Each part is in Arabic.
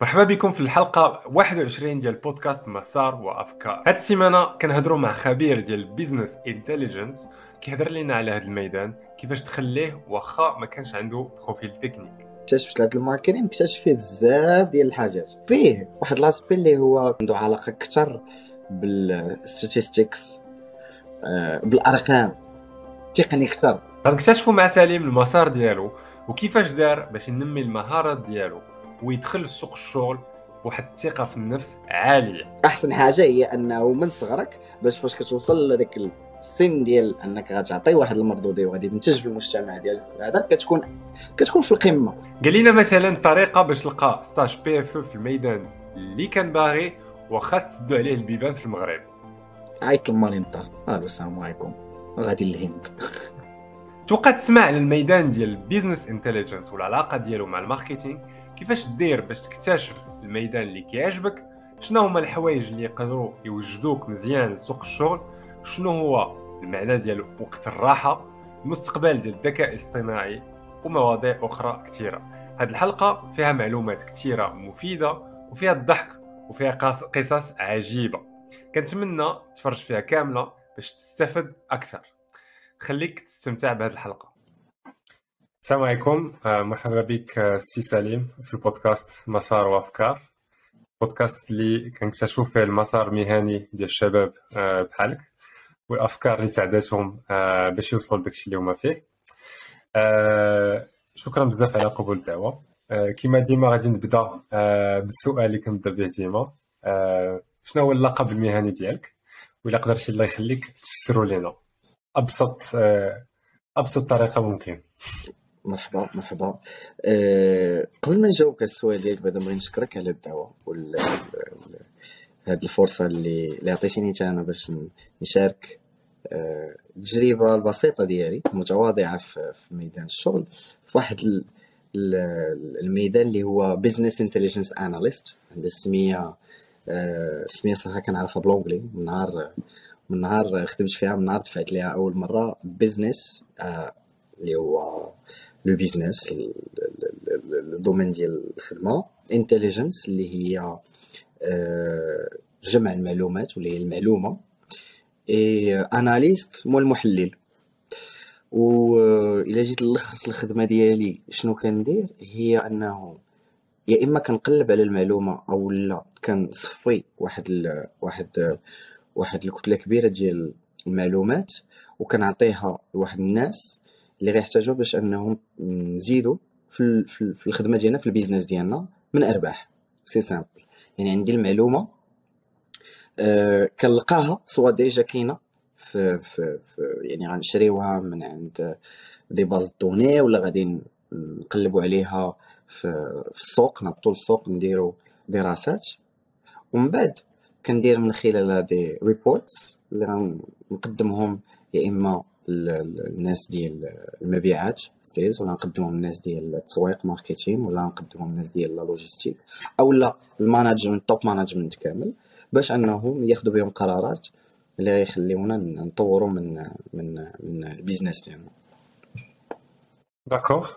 مرحبا بكم في الحلقة 21 ديال بودكاست مسار وأفكار. هاد السيمانة كنهضروا مع خبير ديال business intelligence كيهضر لنا على هذا الميدان كيفاش تخليه واخا ما كانش عنده fr profil technique. اكتشفت هذا ال marketing اكتشف فيه بزاف ديال الحاجات. فيه واحد l'aspect اللي هو عنده علاقة أكثر بال statistics آه، بالأرقام. تقني أكثر غنكتشفوا مع سليم المسار ديالو وكيفاش دار باش ينمي المهارات ديالو. ويدخل لسوق الشغل بواحد الثقة في النفس عالية. أحسن حاجة هي أنه من صغرك باش فاش كتوصل لذاك السن ديال أنك غتعطي واحد المردوديه وغادي تنتج في المجتمع ديالك هذا كتكون كتكون في القمة. قال لنا مثلا طريقة باش تلقى stage PFE في الميدان اللي كان باغي واخا تسدوا عليه البيبان في المغرب. عيط المالي الدار ألو السلام عليكم. غادي للهند. توقع تسمع على الميدان ديال ال business intelligence والعلاقة ديالو مع ال marketing. كيفاش دير باش تكتشف الميدان اللي كيعجبك؟ شنو هما الحوايج اللي يقدروا يوجدوك مزيان لسوق الشغل؟ شنو هو المعنى ديال وقت الراحة؟ المستقبل ديال الذكاء الاصطناعي؟ ومواضيع أخرى كثيره هذه الحلقة فيها معلومات كثيره مفيدة وفيها الضحك وفيها قصص عجيبة. كنتمنى تفرج فيها كاملة باش تستفد أكثر. خليك تستمتع بهذه الحلقة. السلام عليكم. آه، مرحبا بك آه، سي سليم في البودكاست مسار وافكار. بودكاست اللي كنكتشفوا فيه المسار المهني ديال الشباب آه، بحالك والأفكار اللي ساعدتهم باش يوصلوا لداكشي اللي هما فيه. شكرا بزاف على قبول الدعوة. كما ديما غادي نبدأ بالسؤال اللي كنبدأ به ديما. شنو هو اللقب المهني ديالك؟ ولا قدرتي الله يخليك تفسروا لنا أبسط أبسط طريقة ممكن. مرحبا مرحبا. أه قبل ما نجاوبك على السؤال ديالك بعدا بغيت نشكرك على الدعوة وال هذه الفرصة اللي اللي عطيتيني حتى أنا باش نشارك أه التجربة البسيطة ديالي المتواضعه في, في ميدان الشغل في واحد الميدان اللي هو business intelligence analyst عندها السميه أه سمية صراحة كنعرفها بال anglais من نهار من نهار خدمت فيها من نهار دفعت ليها أول مرة business أه اللي هو le business ال domaine ديال الخدمه intelligence اللي هي جمع المعلومات واللي هي المعلومه et analyst هو المحلل و الا جيت نلخص الخدمه ديالي شنو كندير هي انه يا اما كنقلب على المعلومه أو لا كنصفي واحد ال... واحد واحد الكتله كبيره ديال المعلومات وكنعطيها لواحد الناس اللي غيحتاجوا باش انهم نزيدوا في في الخدمة ديالنا في ال business ديالنا من أرباح. c'est simple يعني عندي المعلومة أه كنلقاها soit déjà كاينة في, في, في يعني غنشريوها من عند des bases de données ولا غادي نقلبوا عليها في, في السوق نهبطوا للسوق نديروا دراسات. ومن بعد كندير من خلالها des reports اللي غنقدمهم يا إما الناس ديال المبيعات sales ولا نقدمهم الناس ديال التسويق marketing ولا نقدمهم الناس ديال la logistique أو لا ال management top management كامل باش أنهم ياخذوا بهم قرارات اللي غيخليونا نطوروا من من من ال business ديالنا. d'accord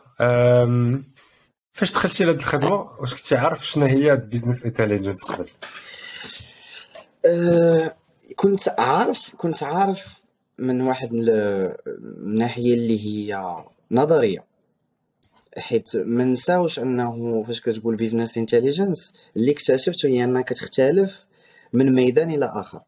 فاش دخلتي لهاد الخدمة واش كنتي عارف شنو هي business intelligence قبل؟ أه كنت عارف كنت عارف من واحد الناحيه اللي هي نظرية. حيت ما نساوش أنه فاش كتقول business intelligence اللي اكتشفته هي أنها كتختلف من ميدان إلى آخر.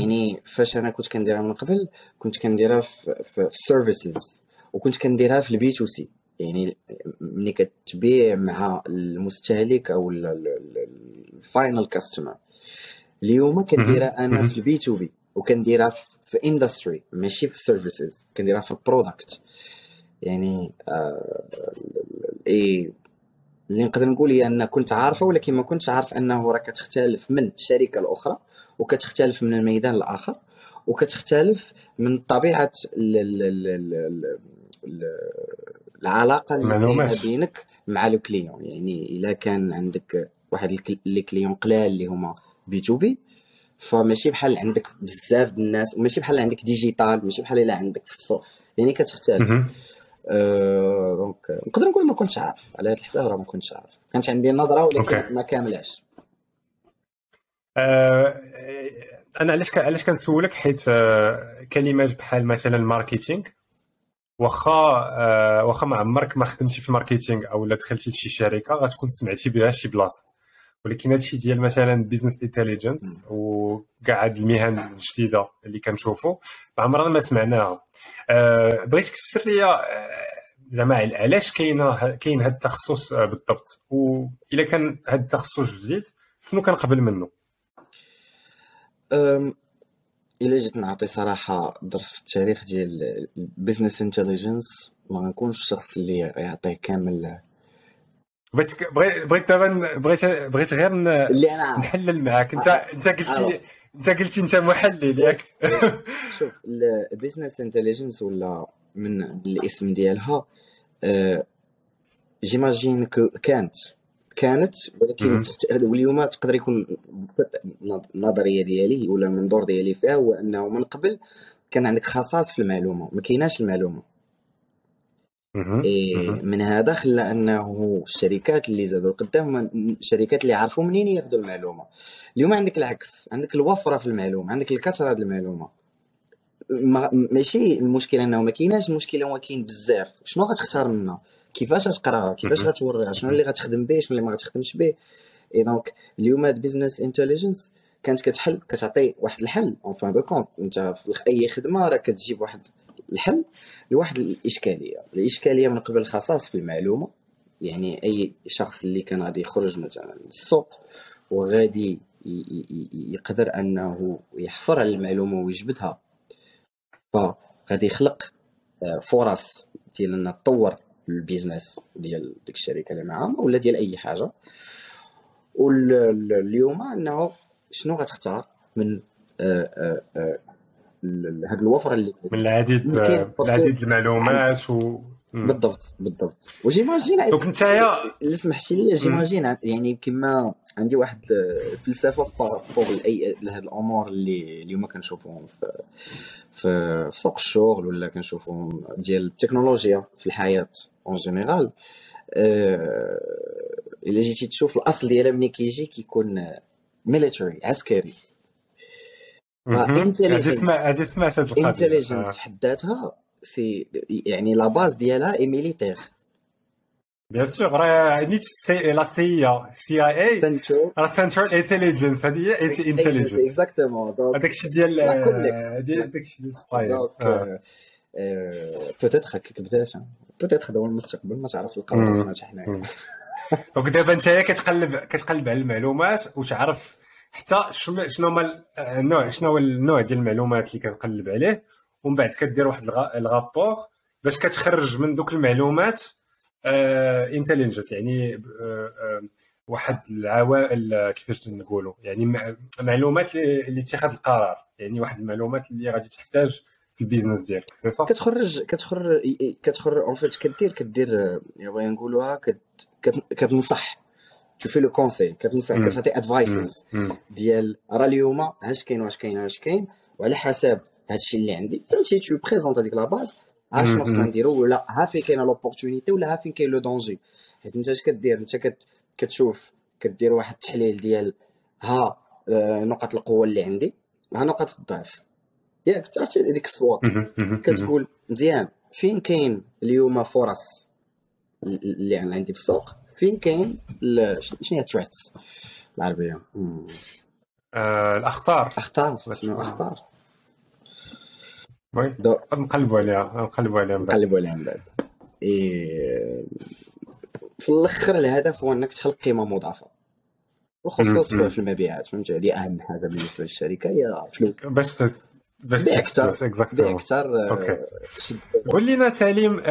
يعني فاش أنا كنت كنديرها من قبل كنت كنديرها في ال services وكنت كنديرها في ال B2C يعني ملي كتبيع مع المستهلك أو ال final customer اليوم كنديرها أنا في ال B2B وكنديرها في industry ماشي في services كنديرها في product يعني آه اي اللي نقدر نقول هي أن كنت عارفة ولكن ما كنتش عارف أنه راه كتختلف من شركة لأخرى وكتختلف من الميدان الآخر وكتختلف من طبيعة ال ال ال ال العلاقة اللي بينك مع ال client. يعني إلا كان عندك واحد les clients قلال اللي هما B2B فماشي بحال عندك بزاف د الناس وماشي بحال عندك digital ماشي بحال إلا عندك في السوق يعني كتختلف أه donc نقدر نقول ما كنتش عارف على هذا الحساب راه ما كنتش عارف. كانت عندي نظرة ولكن. ما كاملاش. آه، أنا علاش علاش كنسولك حيت آه، كلمات بحال مثلا marketing واخا آه، واخا ما عمرك ما خدمتي في ال marketing أو لا دخلتي لشي شركة غتكون سمعتي بها شي بلاصة. ولكن هادشي ديال مثلا business intelligence وكاع هاد المهن الجديدة اللي كنشوفوا ما عمرنا ما سمعناها. آه، بغيتك تفسر لي آه، زعما علاش كاين كاين هاد التخصص آه، بالضبط؟ واذا كان هاد التخصص جديد شنو كان قبل منه؟ إلا جيت نعطي صراحة درس التاريخ ديال ال business intelligence ما غنكونش الشخص اللي يعطيه كامل بغيت بغيت بغيت دابا بغيت بغيت غير اللي أنا نحلل معاك انت آه، انت قلتي آه. انت قلتي انت محلل ياك شوف ال business intelligence ولا من الاسم ديالها أه، j'imagine que كانت كانت ولكن واليوم تقدر يكون النظريه ديالي ولا المنظور ديالي فيها هو أنه من قبل كان عندك خصائص في المعلومة ما كايناش المعلومة. من هذا خلى أنه الشركات اللي زادوا القدام هما الشركات اللي عرفوا منين ياخذوا المعلومة. اليوم عندك العكس عندك الوفرة في المعلومة عندك الكثرة ديال المعلومة. ما ماشي المشكلة إنه ما كايناش المشكلة هو كاين بزاف. شنو غتختار منها؟ كيفاش غتقراها؟ كيفاش. غتوريها؟ شنو اللي غتخدم به؟ شنو اللي ما غتخدمش به؟ et donc اليوم هاد business intelligence كانت كتحل كتعطي واحد الحل en fin de compte أنت في أي خدمة راك كتجيب واحد الحل لواحد الإشكالية. الإشكالية من قبل خصائص في المعلومة يعني أي شخص اللي كان غادي يخرج مثلا للسوق وغادي يقدر أنه يحفر على المعلومة ويجبدها فغادي يخلق آه، فرص ديال انه تطور ال business ديال ديك الشركة اللي معاها ولا ديال أي حاجة. واليوم أنه شنو غتختار من آه، آه، آه، هاد الوفرة اللي من العديد parce que- العديد المعلومات و. بالضبط بالضبط. و j'imagine donc نتايا اللي سمحتي لي j'imagine يعني كما عندي واحد الفلسفه par rapport à les لهاد الأمور اللي اليوم كنشوفوهم في في في سوق الشغل ولا كنشوفوهم ديال التكنولوجيا في الحياة en général إلا جيتي تشوف الأصل ديالها ملي كيجي كيكون military عسكري. سمعت القضية intelligence آه. في حد ذاتها c'est يعني la base ديالها est militaire bien sûr راه نيت c'est la C CIA راه central intelligence هذه هي انتليجنس exactement هذاك الشيء ديال connect. ديال داك الشيء ديال spy donc آه. peut-être هكاك بدات peut-être هو المستقبل ما تعرف القرار مم. سمعت حنايا. donc دابا انت كتقلب كتقلب على المعلومات وتعرف حتى شنو هما ال- النوع شنو هو النوع ديال المعلومات اللي كنقلب عليه ومن بعد كدير واحد الغ- الغابور باش كتخرج من دوك المعلومات انتليجنس يعني آه، آه، واحد العوائل كيفاش نقولوا يعني مع- معلومات اللي اللي اتخاذ القرار يعني واحد المعلومات اللي غادي تحتاج في البيزنس ديالك سي صح كتخرج كتخرج كتخرج اون فيت كدير كدير بغينا نقولوها كت- كت- كتنصح tu fais le conseil كتنصح. كتعطي advices. ديال راه اليوم اش كاين واش كاين واش كاين وعلى حساب هادشي اللي عندي فهمتي tu présentes هذيك la base ها شنو خصنا. نديرو ولا ها فين كاينة l'opportunité ولا ها فين كاين le danger حيت انت اش كدير انت كت كتشوف كدير واحد التحليل ديال ها نقط القوه اللي عندي ها نقط الضعف ياك تعرفتي ديك ال SWOT. مم. كتقول مزيان فين كاين اليوم فرص اللي عندي في السوق فين كاين شنو هي ال threats بالعربية. آه، الأخطار. بس- اسمها أخطار oui نقلبوا عليها نقلبوا عليها من بعد نقلبوا عليها من بعد إيه، في الآخر الهدف هو إنك تخلق قيمة مضافة. مم. في- المبيعات فهمت؟ هذه أهم حاجة بالنسبة للشركة هي فلوس. باش باش أكثر بيع exactement أكثر ok. شد- قول لنا سليم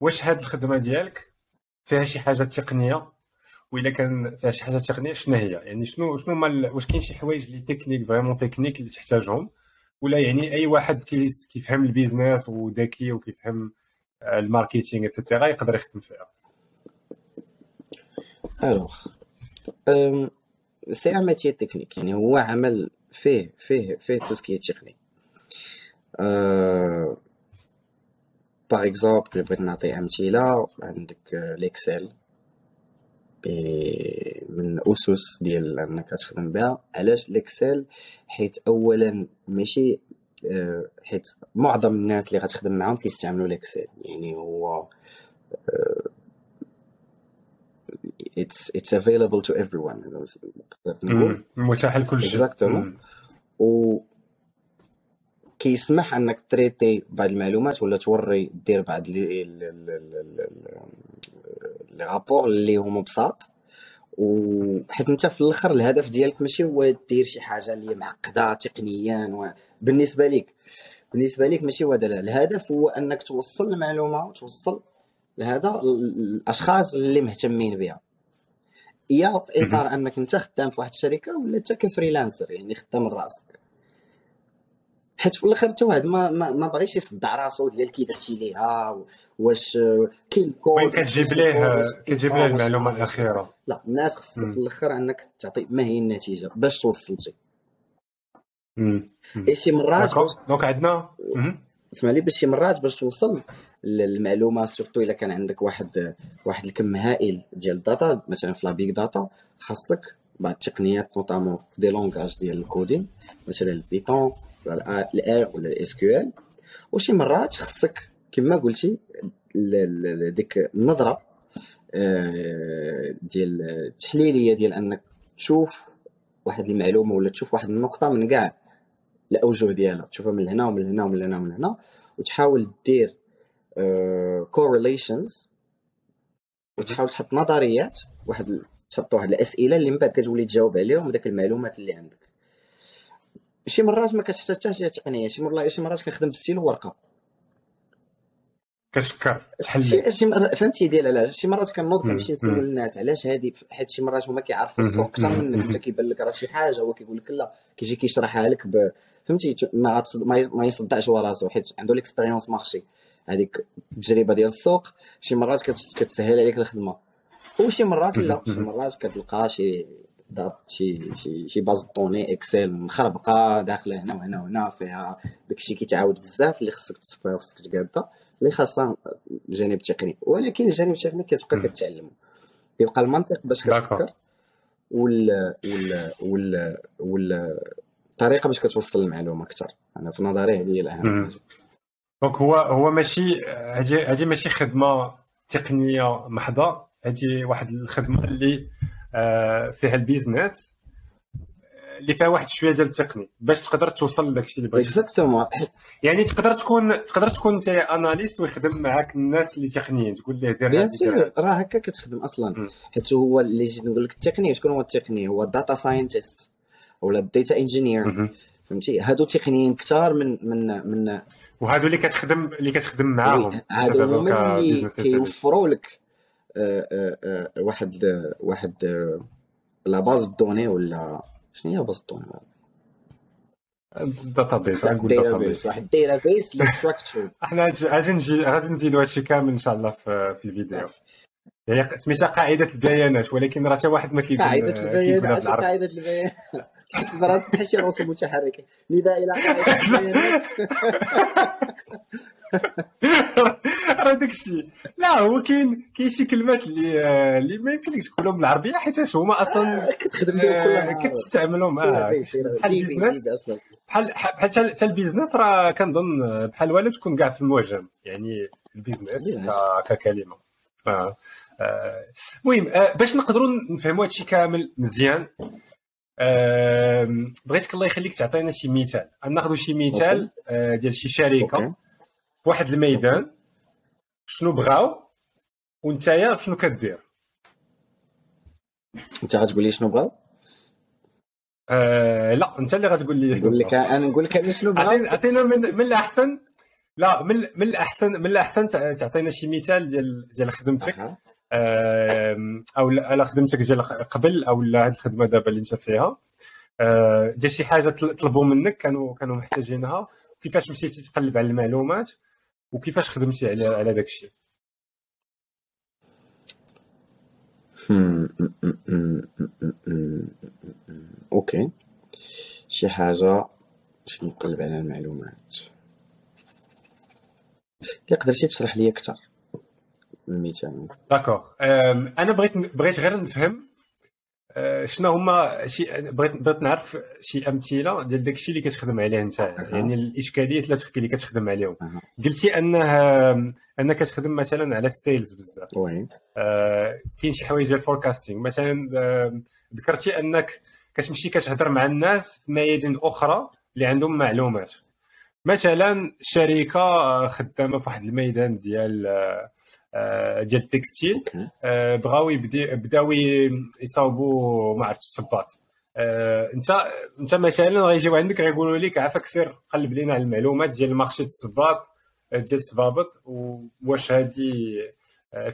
واش هاد الخدمة ديالك؟ فيها شي حاجة تقنية والا كان فيها شي حاجة تقنية شنو هي؟ يعني شنو شنو ال- واش كاين شي حوايج اللي technique vraiment technique اللي تحتاجهم؟ ولا يعني أي واحد كيفهم ال business وذكي وكيفهم ال marketing et cetera يقدر يخدم فيها. alors c'est un technique يعني هو عمل فيه فيه فيه tout ce qui est تقني أه، par exemple بغيت نعطي امثله عندك l'Excel من أسس ديال أنك تخدم بها. علاش l'Excel حيت اولا ماشي آه، حيت معظم الناس اللي غتخدم معاهم كيستعملوا l'Excel يعني هو it's it's available to everyone. نقول متاح لكل شيء. exactement و كيسمح انك تريتي بعض المعلومات ولا توري دير بعض لي لي رابور اللي هما بساط. وحيت انت في الآخر الهدف ديالك ماشي هو دير شي حاجة اللي معقدة تقنيا بالنسبة لك بالنسبة لك ماشي هو هذا الهدف هو انك توصل المعلومة وتوصل لهذا الأشخاص اللي مهتمين بها. يا في إطار أنك أنت خدام في واحد الشركة ولا أنت ك freelancer يعني خدام راسك. حيت في الآخر حتى واحد ما ما, ما بغيش يصدع راسو ديال كي درتي ليها واش كاين الكود وين كتجيب ليه كتجيب ليه المعلومة الأخيرة؟ لا الناس خصك في الآخر انك تعطي ما هي النتيجة باش توصلتي اي شي مرات donc عندنا اسمع لي باش شي مرات باش توصل للمعلومة surtout إلا كان عندك واحد واحد الكم هائل ديال ال data مثلا في la big data خاصك بعض التقنيات notamment في des langages ديال ال coding مثلا ال Python ال R ولا ال SQL؟ وشي مرات خصك كما قلتي ديك النظرة آه، ديال التحليلية ديال أنك تشوف واحد المعلومة ولا تشوف واحد النقطة من كاع الأوجه ديالها تشوفها من هنا ومن هنا ومن هنا ومن هنا وتحاول دير correlations آه، وتحاول تحط نظريات واحد تحط واحد الأسئلة اللي من بعد كتولي تجاوب عليهم بداك المعلومات اللي عندك. شي مرات ما كتحتاج حتى شي تقنية شي مرات شي مرات كنخدم بالستيل ورقة. كتفكر تحل. شي شي فهمتي ديال علاش؟ شي مرات كنوض كنمشي نسول الناس علاش هادي؟ حيت شي مرات هما كيعرفوا السوق أكثر منك انت كيبان لك راه شي حاجة هو كيقول لك لا كيجي كيشرحها لك ب... فهمتي؟ ما ما يصدعش هو راسو حيت عنده l'expérience marché هذيك التجربة ديال السوق شي مرات كتسهل عليك الخدمة. وشي مرات لا شي مرات كتلقى شي data شي شي شي base de données Excel مخربقة داخلة هنا وهنا وهنا فيها داكشي كيتعاود بزاف اللي خصك تصفيها وخصك تقادها اللي خاصها الجانب التقني ولكن الجانب التقني كتبقى كتعلم كيبقى المنطق باش كتفكر وال وال وال وال الطريقة باش كتوصل المعلومة أكثر أنا في نظري هذه هي الأهم حاجة. donc هو هو ماشي هذه هذه ماشي خدمة تقنية محضة. هذه واحد الخدمة اللي آه، فيها ال business اللي فيها واحد شوية ديال التقني باش تقدر توصل لداك الشيء اللي بغيتي. exactement يعني تقدر تكون تقدر تكون انت analyst ويخدم معاك الناس اللي تقنيين تقول ليه دير bien sûr راه هكا كتخدم أصلا. حيت هو اللي نقول لك التقني شكون هو التقني؟ هو ال data scientist ولا ال data engineer فهمتي؟ هادو تقنيين كثار من من من وهادو اللي كتخدم اللي كتخدم معاهم. هادو هما اللي كيوفروا لك. واحد واحد la base de données ولا شنو هي base de données؟ database نقول database واحد database اللي structure إحنا غادي نجي غادي نزيدوا هادشي كامل إن شاء الله في, في الفيديو. يعني سميتها قاعدة البيانات ولكن راه حتى واحد ما كيقول قاعدة البيانات قاعدة البيانات تحس براسك بحال شي رسوم متحركه نداء إلى قاعدة البيانات. راه داك الشيء لا هو كاين كاين شي كلمات اللي اللي ما يمكنلكش تقولهم بالعربيه حيت هما أصلا كتخدم بهم كلها كتستعملهم. بحال البيزنس. بحال بحال حتى ال business راه كنظن بحال والو تكون كاع في المعجم يعني ال business ككلمة. المهم باش نقدروا نفهموا هادشي كامل مزيان بغيتك الله يخليك تعطينا شي مثال. ناخذ شي مثال ديال شي شركة. واحد الميدان شنو بغاو وانت شنو كدير. أنت غتقول لي شنو بغاو؟ آه لا أنت اللي غتقول لي شنو نقول لك أنا نقول لك شنو بغاو؟ عطينا من, من الأحسن لا من من الاحسن من الأحسن تعطينا شي مثال ديال ديال خدمتك. آه أو لا خدمتك ديال قبل أو لا هذه الخدمة دابا اللي أنت فيها. آه ديال شي حاجة طلبوا منك كانوا كانوا محتاجينها. كيفاش مشيتي تقلب على المعلومات. وكيفاش خدمتي على على داك الشيء؟ okay. شي حاجة باش نقلب على المعلومات. إلا قدرتي تشرح لي أكثر. المثال. d'accord أنا بغيت بغيت غير نفهم شنو هما شي بغيت بغيت نعرف شي أمثلة ديال داكشي اللي كتخدم عليه انت؟ يعني الإشكاليات اللي كتخدم عليهم. قلتي انه أنك كتخدم مثلا على ال sales بزاف. oui. آه كاين شي حوايج ديال ال forecasting مثلا آه ذكرتي أنك كتمشي كتهضر مع الناس في ميادين أخرى اللي عندهم معلومات. مثلا شركة خدامة في واحد الميدان ديال آه آه، ديال ال textile. آه، بغاو بداو يصاوبوا ما عرفتش الصباط. آه، انت انت مثلا غيجيو عندك غيقولوا لك عافاك سير قلب لينا على المعلومات ديال ال marché الصباط ديال الصبابط واش هذه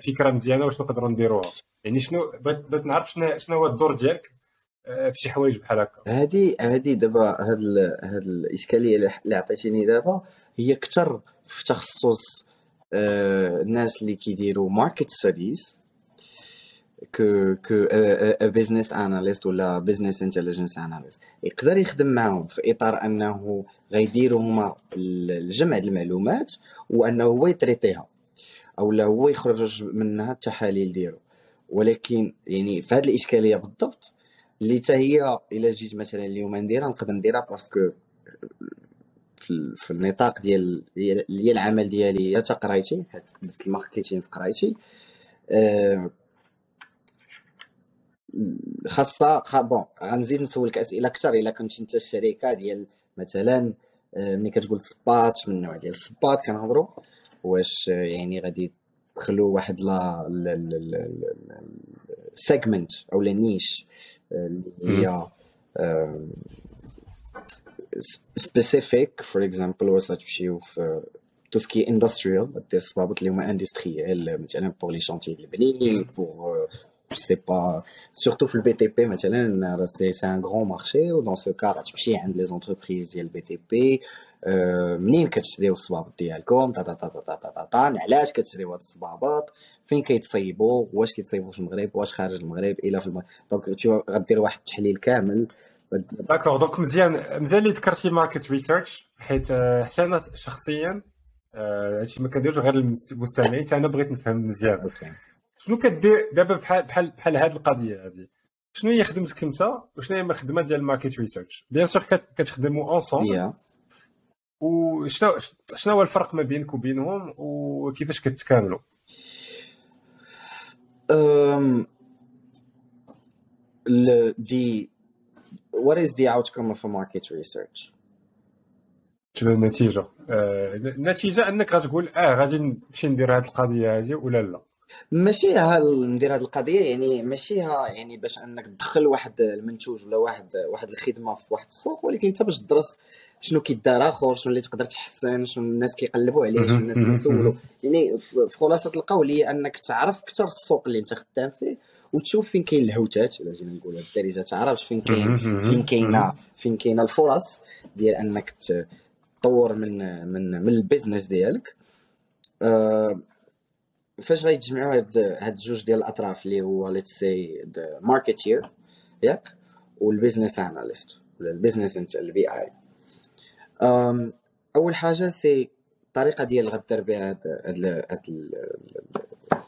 فكرة مزيانة واش نقدروا نديروها. يعني شنو بغيت نعرف شنو شنو هو الدور ديالك في شي حوايج بحال هكا. هذه هذه دابا هاد هاد الإشكالية اللي عطيتيني دابا هي أكثر في تخصص الناس اللي كيديروا market studies que que business analyst ولا business intelligence analyst يقدر يخدم معاهم في إطار أنه غيديروا هما الجمع المعلومات وأنه هو يتريتيها أو لا هو يخرج منها التحاليل ديالو. ولكن يعني في هذه الإشكالية بالضبط اللي حتى هي إلا جيت مثلا اليوم نديرها نقدر نديرها parce que في النطاق ديال ديال العمل ديالي. حتى قرايتي درت ال marketing في قرايتي. أه خاصة bon غنزيد نسولك أسئلة أكثر إلا كنت أنت الشركة ديال مثلا آه، ملي كتقول سبات من نوع ديال السبات كنهضروا واش يعني غادي تدخلوا واحد لا سيجمنت أو لا نيش آه، اللي هي سبيسيفيك فور اكزامبل واش غتمشيو في تو سكي اندستريال دير الصبابط اللي هما اندستريال مثلا بور لي شونتي البني بور سي با سورتو في البي تي بي مثلا سي سي ان غران مارشي و دون سو كا غتمشي عند لي زونتربريز ديال البي تي بي منين كتشريو الصبابط ديالكم علاش كتشريو هاد الصبابط فين كيتصيبوا واش كيتصيبوا في المغرب واش خارج المغرب إلى في المغرب donc غدير واحد التحليل كامل d'accord donc مزيان مزيان اللي ذكرتي market research حيت آه، حتى أنا شخصيا آه، هادشي ما كنديرش غير المستمعين حتى أنا بغيت نفهم مزيان. شنو كدير دابا بحال بحال بحال هذه القضية هذه شنو هي خدمتك أنت وشنو هي الخدمة ديال ال market research bien sûr كتخدموا اونصومبل وشنو شنو هو الفرق ما بينك وبينهم وكيفاش كتكاملوا دي what is the outcome of a market research? شنو النتيجة؟ آه النتيجة أنك غتقول آه غادي نمشي ندير هذه القضية هذه ولا لا؟ ماشي ها ندير هذه القضية يعني ماشي ها يعني باش أنك تدخل واحد المنتوج ولا واحد واحد الخدمة في واحد السوق ولكن أنت باش تدرس شنو كيدار آخر شنو اللي تقدر تحسن شنو الناس كيقلبوا عليه شنو الناس كيسولوا. يعني في خلاصة القول هي أنك تعرف أكثر السوق اللي أنت خدام فيه وتشوف فين كاين الهوتات ولا جينا نقولوا بالدارجه تعرف فين كاين فين كاينة فين كاينة الفرص ديال أنك تطور من من من ال business ديالك. أه فاش غيتجمعوا هاد هاد جوج ديال الأطراف اللي هو let's say marketeur ياك وال business analyst ولا ال business انت ال BI أول حاجة c'est الطريقة ديال غدير بها هاد هاد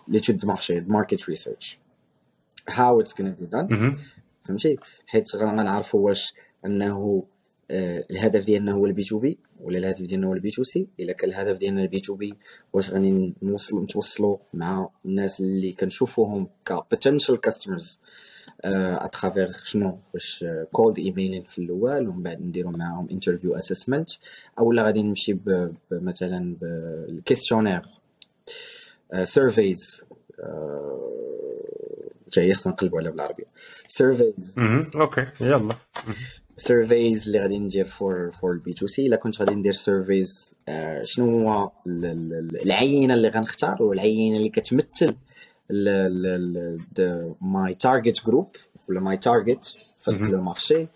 l'étude de marché market research how it's gonna be done. فهمتي؟ حيت غنعرفوا واش انه آه، الهدف ديالنا هو ال B2B ولا الهدف ديالنا هو ال B2C. الا كان الهدف ديالنا ال B2B واش غادي نوصلوا نتوصلوا مع الناس اللي كنشوفوهم ك potential customers اترافيغ شنو؟ واش كولد ايميلين في الأول ومن بعد نديروا معاهم انترفيو اسسمنت اولا غادي نمشي مثلا بالكيستيونير سيرفيز جاي خصنا نقلبوا عليها بالعربية. سيرفيز أوكي. يلا. سيرفيز اللي غادي ندير فور فور البي تو سي إلا كنت غادي ندير سيرفيز آه، شنو هو العينة اللي غنختار والعينة اللي كتمثل my target group ولا my target في ال marché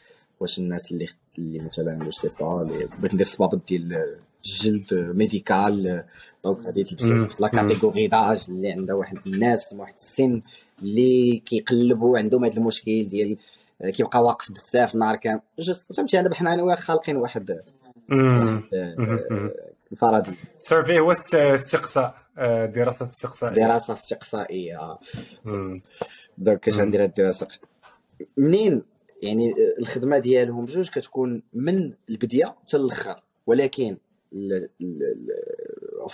واش الناس اللي اللي مثلا je sais pas بغيت ندير صبابط ديال الجلد médical donc غادي تلبس la catégorie d'âge اللي عندها واحد الناس واحد السن اللي كيقلبوا عندهم هذا المشكل ديال كيبقى واقف بزاف النهار كامل. فهمتي أنا بحنا أنا خالقين واحد الفرضيه survey هو است- استقصاء آه، دراسة استقصاء دراسة استقصائية مم. donc كاش. غندير هاد الدراسة. منين؟ يعني الخدمة ديالهم بجوج كتكون من البداية حتى الأخر. ولكن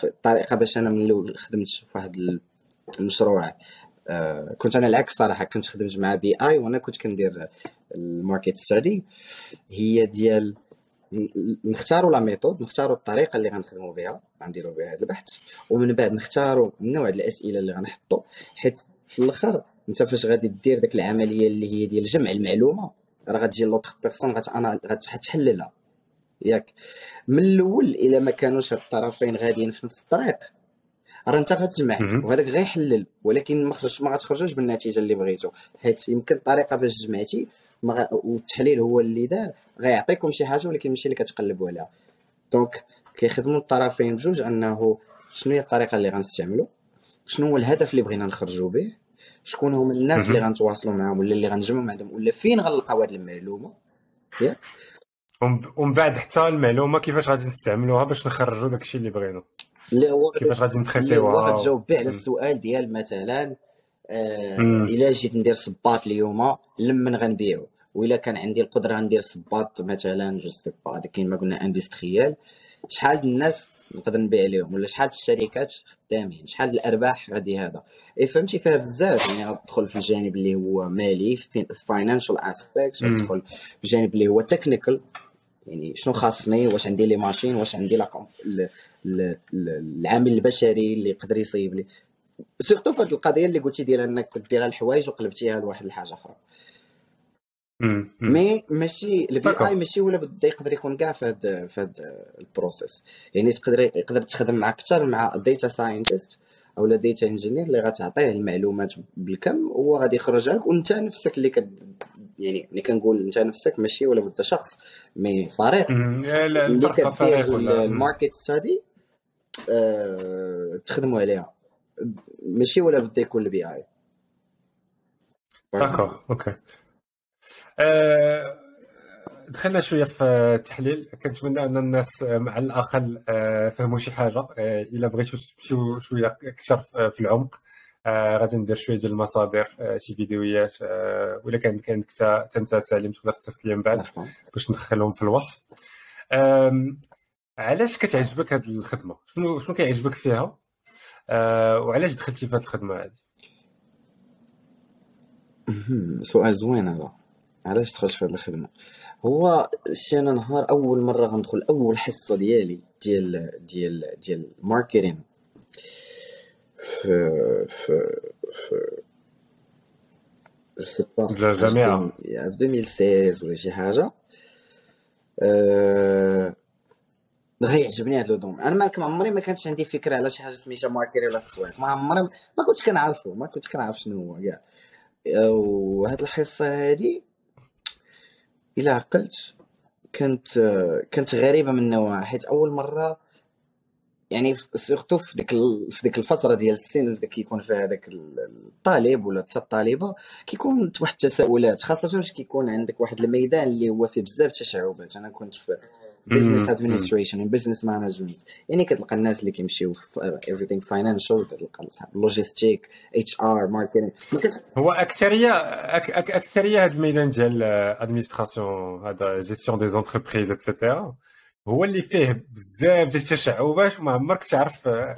الطريقة باش أنا من الأول خدمت في واحد ال- المشروع آه، كنت أنا العكس صراحة كنت خدمت مع BI وأنا كنت كندير ال market study هي ديال نختاروا la méthode نختاروا الطريقة اللي غنخدموا بها غنديروا بها هذا البحث ومن بعد نختاروا النوع الأسئلة اللي غنحطوا حيت في الأخر أنت فاش غادي دير ديك العملية اللي هي ديال جمع المعلومة راه غتجي لوطخ بيرسون غتحللها. ياك. من الأول إلا ما كانوش الطرفين غاديين في نفس الطريق. راه انت غتجمع. وهذاك غيحلل ولكن ما خرج ما غتخرجوش بالنتيجة اللي بغيتو. حيت يمكن الطريقة باش جمعتي. والتحليل هو اللي دار غيعطيكم شي حاجة ولكن ماشي اللي كتقلبوا عليها. donc كيخدموا الطرفين بجوج أنه شنو هي الطريقة اللي غنستعملوا شنو هو الهدف اللي بغينا نخرجوا به؟ شكون هما الناس اللي. غنتواصلوا معاهم ولا اللي غنجمعوا عندهم ولا فين غنلقاو هذه المعلومة؟ ياك. ومن بعد حتى المعلومة كيفاش غادي نستعملوها باش نخرجوا داكشي اللي بغينا اللي هو كيفاش غادي اللي هو ن traiter يوها غتجاوب به على. السؤال ديال مثلا آه. إلا جيت ندير صباط اليوم لمن غنبيعو؟ وإلا كان عندي القدرة ندير صباط مثلا je sais pas هذاك كاين ما قلنا industriel. شحال الناس نقدر نبيع لهم ولا شحال الشركات خدامين؟ شحال الأرباح غادي هذا؟ اي فهمتي؟ فيها بزاف يعني غتدخل في الجانب اللي هو مالي في financial aspect. غتدخل في الجانب اللي هو technical يعني شنو خاصني واش عندي les machines واش عندي لا العامل البشري اللي يقدر يصيب لي surtout في هذه القضية اللي قلتي ديال إنك كنت ديرها الحوايج وقلبتيها لواحد الحاجة أخرى. مي ماشي البي داكور. اي ماشي ولا بدا يقدر يكون كاع في هذا في هذا البروسيس يعني تقدر يقدر تخدم مع أكثر مع ديتا ساينتست أو لا ديتا انجينير اللي غتعطيه المعلومات بالكم وهو غادي يخرجها لك وأنت نفسك اللي يعني اللي كنقول انت نفسك ماشي ولا بد شخص مي فريق. مم. لا، اللي الفرق فريق كدير ولا. الماركت ستادي أه تخدموا عليها. ماشي ولا بدا يكون البي اي d'accord okay. آه، دخلنا شوية في التحليل. كنتمنى أن الناس آه، مع الأقل آه، فهموا شي حاجة. آه، إلا بغيتوا تمشيو شوية أكثر في- العمق. آه، غادي ندير شوية ديال المصادر آه، شي فيديوهات آه، ولا كان كان انت انت سالم تقدر تصيفط لي من بعد باش ندخلهم في الوصف. علاش كتعجبك هذه الخدمة؟ شنو شنو كيعجبك فيها؟ آه، وعلاش دخلتي في هذه الخدمة هذه. سؤال زوين هذا. علاش دخلت في هذه الخدمة؟ هو شي أنا نهار أول مرة غندخل أول حصة ديالي ديال ديال ديال ال marketing في في في je sais pas في الجامعة. في 2016 ولا شي حاجة أه... غيعجبني هذا le domaine أنا ما ما عمري ما كانتش عندي فكرة على شي حاجة سميتها marketing ولا تسويق ما عمري ما كنتش كنعرفو ما كنتش كنعرف شنو هو كاع. وهاد الحصة هادي إلا عقلت كانت كانت غريبة من نوعها حيت أول مرة يعني surtout في ديك في ديك الفترة ديال السن اللي كيكون فيها داك الطالب ولا حتى الطالبة كيكون واحد التساؤلات خاصة واش كيكون عندك واحد الميدان اللي هو فيه بزاف التشعبات أنا كنت في business. administration business management يعني كتلقى الناس اللي كيمشيو في everything financial كتلقى logistique HR marketing ما كت... هو اكثريه أك أكثرية هذا الميدان ديال administration هذا gestion des entreprises et cetera هو اللي فيه بزاف ديال التشعبات وما عمرك تعرف ما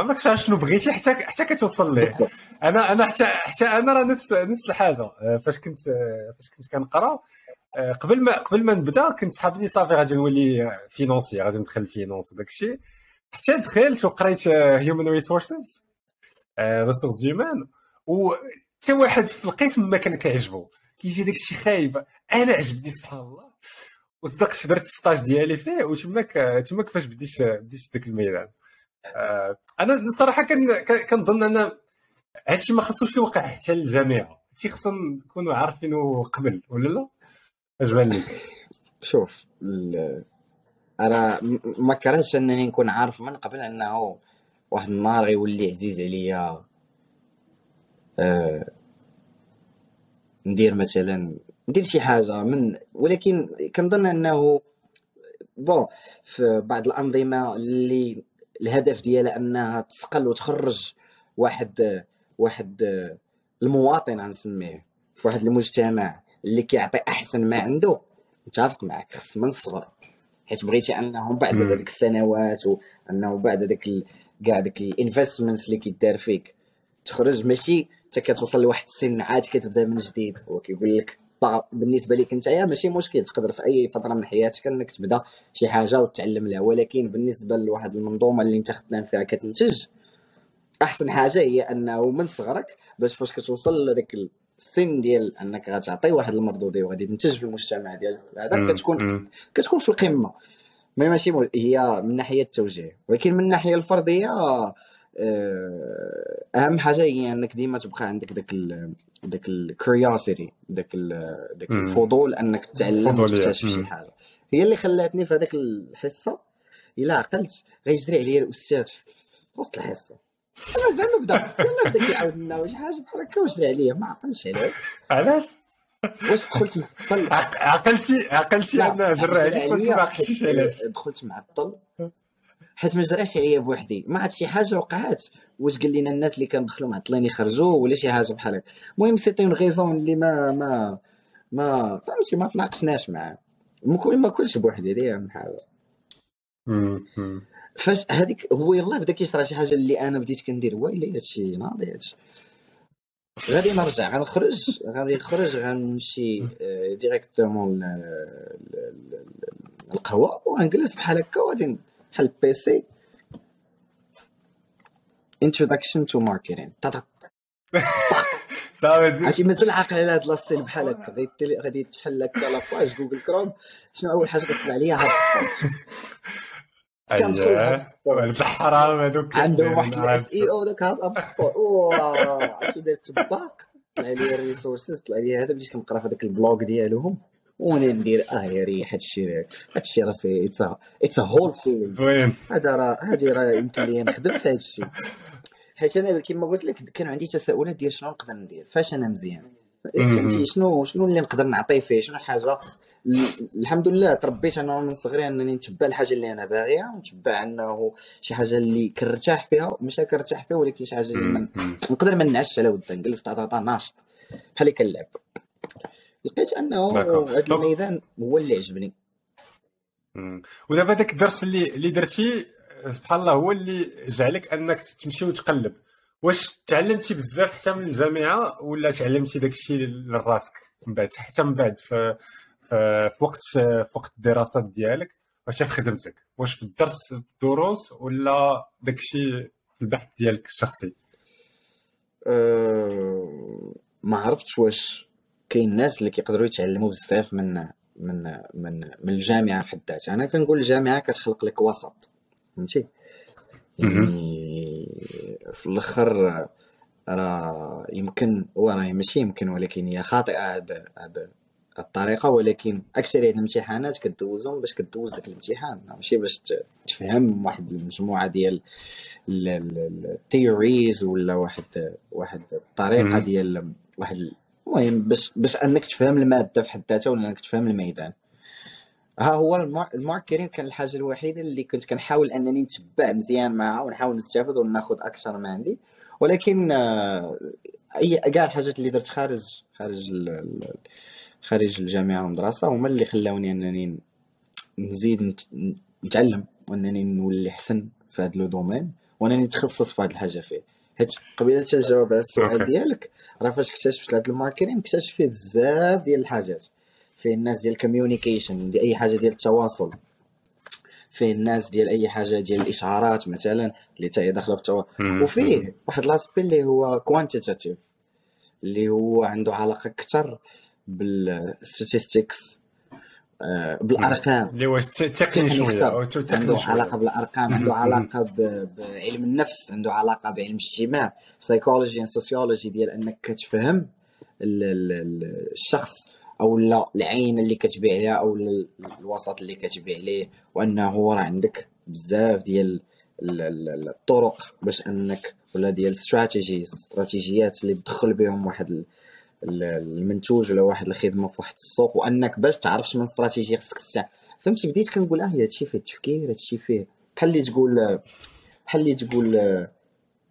عمرك تعرف شنو بغيتي حتى حتى كتوصل ليه. أنا أنا حتى حتى أنا راه نفس نفس الحاجة. آه، فاش كنت آه، فاش كنت كنقرا آه، قبل ما قبل ما نبدا كنت صحاب لي صافي غادي نولي fr: financier غادي ندخل ال finance وداك الشيء. حتى دخلت وقريت human resources ressources humaines وحتى واحد في القسم ما كان كيعجبو. كيجي داك الشيء خايب. أنا عجبني سبحان الله. وصدقت درت stage ديالي فيه وتماك تماك فاش بديت بديت داك الميدان. آه، أنا الصراحة كن- كن- كنظن أن هادشي ما خصوش يوقع حتى للجامعة. هادشي خصنا نكونوا عارفينه قبل ولا لا؟ لك شوف أنا ما كرهتش أنني نكون عارف من قبل أنه واحد النهار غيولي عزيز عليا. آه ندير مثلا ندير شي حاجة من ولكن كنظن أنه بون في بعض الأنظمة اللي الهدف ديالها أنها تسقل وتخرج واحد واحد المواطن غنسميه في واحد المجتمع اللي كيعطي أحسن ما عنده. متفق معك خص من الصغر. حيت بغيتي أنهم بعد. هذيك السنوات وانه بعد هذاك كاع داك الانفستمنتس اللي كيدار فيك تخرج ماشي حتى كتوصل لواحد السن عاد كتبدأ من جديد. هو كيقول لك بالنسبة لك أنت ماشي مشكل تقدر في أي فترة من حياتك أنك تبدأ شي حاجة وتتعلم لها ولكن بالنسبة لواحد المنظومة اللي أنت خدام فيها كتنتج أحسن حاجة هي أنه من صغرك باش فاش كتوصل لذاك السن ديال أنك غتعطي واحد المردودية وغادي تنتج في المجتمع ديالك هذا. كتكون. كتكون في القمة ما ماشي هي من ناحية التوجيه ولكن من الناحيه الفردية آه، أهم حاجة هي أنك ديما تبقى عندك داك داك ال curiosity داك داك مم. الفضول أنك تتعلم. وتكتشف شي. حاجة. هي اللي خلاتني في هذاك الحصة إلا عقلت غيجري عليا الأستاذ في وسط الحصة. أنا زعما بدا ولا بدا كيعاود لنا شي حاجة بحال هكا وجري عليا ما عقلش عليه علاش؟ واش دخلت معطل عق- عقلتي عقلتي انه جرى عليك ما عقلتيش علاش. دخلت معطل حيت ما جراش عليا بوحدي ما عاد شي حاجة وقعات. واش قال لنا الناس اللي كندخلوا معطلين يخرجوا ولا شي حاجة بحال هكا. المهم c'était une raison اللي ما ما ما فهمتي ما تناقشناش معاه. ما كل ما كلش بوحدي هذه أهم حاجة. فاش هذيك هو يلاه بدا كيشرح شي حاجة اللي أنا بديت كندير. ويلي هادشي ناضي هادشي. غادي نرجع غنخرج غادي نخرج غنمشي آه، directement ل- ل- ل- القهوة. وغنجلس بحال هكا وغادي بحال ال PC introduction to marketing. طا- صافي عرفتي مازال عاقل على هاد le style بحال هكا. غادي غادي تحل هكا la page جوجل كروم شنو أول حاجة كتطلع عليا هاد السبوت كندخل اييه هاد السبوت الحرام هذوك عندهم واحد الاس اي أو داك هاز أب سبوت عرفتي درت باك طلع لي الريسورسز طلع لي هذا. بديت كنقرا في هذاك البلوغ ديالهم. وأنا ندير آه يا ريح هادشي هادشي راه سي اتس هول فيلد زوين هذا راه هذه راه يمكن لي نخدم في هذا الشيء حيت أنا كما قلت لك كان عندي تساؤلات ديال شنو نقدر ندير. فاش أنا مزيان. فهمتي؟ شنو شنو اللي نقدر نعطي فيه؟ شنو حاجة؟ ال- الحمد لله تربيت أنا من صغري أنني نتبع الحاجة اللي أنا باغيها ونتبع أنه شي حاجة اللي كنرتاح فيها مش كنرتاح فيها ولكن شي حاجة اللي من. نقدر ما نعسش على ودها نجلس ناشط. بحال اللي كنلعب. لقيت أنه. هذا الميدان هو اللي عجبني. ودابا داك الدرس اللي اللي درتي سبحان الله هو اللي جعلك أنك تمشي وتقلب. واش تعلمتي بزاف حتى من الجامعة ولا تعلمتي داك الشيء لراسك من بعد؟ حتى من بعد في في, في وقت في وقت الدراسات ديالك واش في خدمتك؟ واش في الدرس في الدروس ولا داك الشيء في البحث ديالك الشخصي؟ أه ما عرفتش واش كاين ناس اللي كيقدروا يتعلموا بزاف من من من من الجامعة في حد ذاتها أنا كنقول الجامعة كتخلق لك وسط فهمتي؟ يعني في الأخر راه يمكن وراه ماشي يمكن ولكن هي خاطئة هاد هاد الطريقة ولكن أكثر الامتحانات كدوزهم باش كدوز داك الامتحان. ماشي باش تفهم واحد المجموعة ديال ال theories ولا واحد واحد الطريقة. ديال واحد المهم باش باش أنك تفهم المادة في حد ذاتها ولا أنك تفهم الميدان. ها هو المار- ال marketing كان الحاجة الوحيدة اللي كنت كنحاول أنني نتبع مزيان معها ونحاول نستافد وناخذ أكثر ما عندي. ولكن آه، اي كاع الحاجات اللي درت خارج خارج خارج الجامعة والمدرسة هما اللي خلاوني أنني نزيد نت- نتعلم وأنني نولي أحسن في هذا le domaine وأنني نتخصص في هذه الحاجة فيه. حيت قبيلة تجاوب على السؤال. ديالك راه فاش اكتشفت هذا ال marketing اكتشفت فيه بزاف ديال الحاجات فيه الناس ديال ال communication أي حاجة ديال التواصل فيه الناس ديال أي حاجة ديال الإشعارات مثلا اللي حتى هي داخلة في التواصل. وفيه واحد l'aspect اللي هو quantitatif اللي هو عنده علاقة أكثر بال statistics بالأرقام. اللي هو تقني شوية عنده علاقة بالأرقام عنده علاقة بعلم النفس عنده علاقة بعلم الاجتماع. psychology sociology ديال أنك كتفهم ال- ال- ال- الشخص أو لا العين اللي كتبيع عليها أو ال- الوسط اللي كتبيع عليه وأنه راه عندك بزاف ديال ال- ال- الطرق باش أنك ولا ديال استراتيجيز استراتيجيات اللي بتدخل بهم واحد المنتوج ولا واحد الخدمة في واحد السوق وأنك باش تعرف من استراتيجيه خصك فهمتي؟ بديت كنقول آه هادشي فيه التفكير هادشي فيه بحال اللي تقول بحال اللي تقول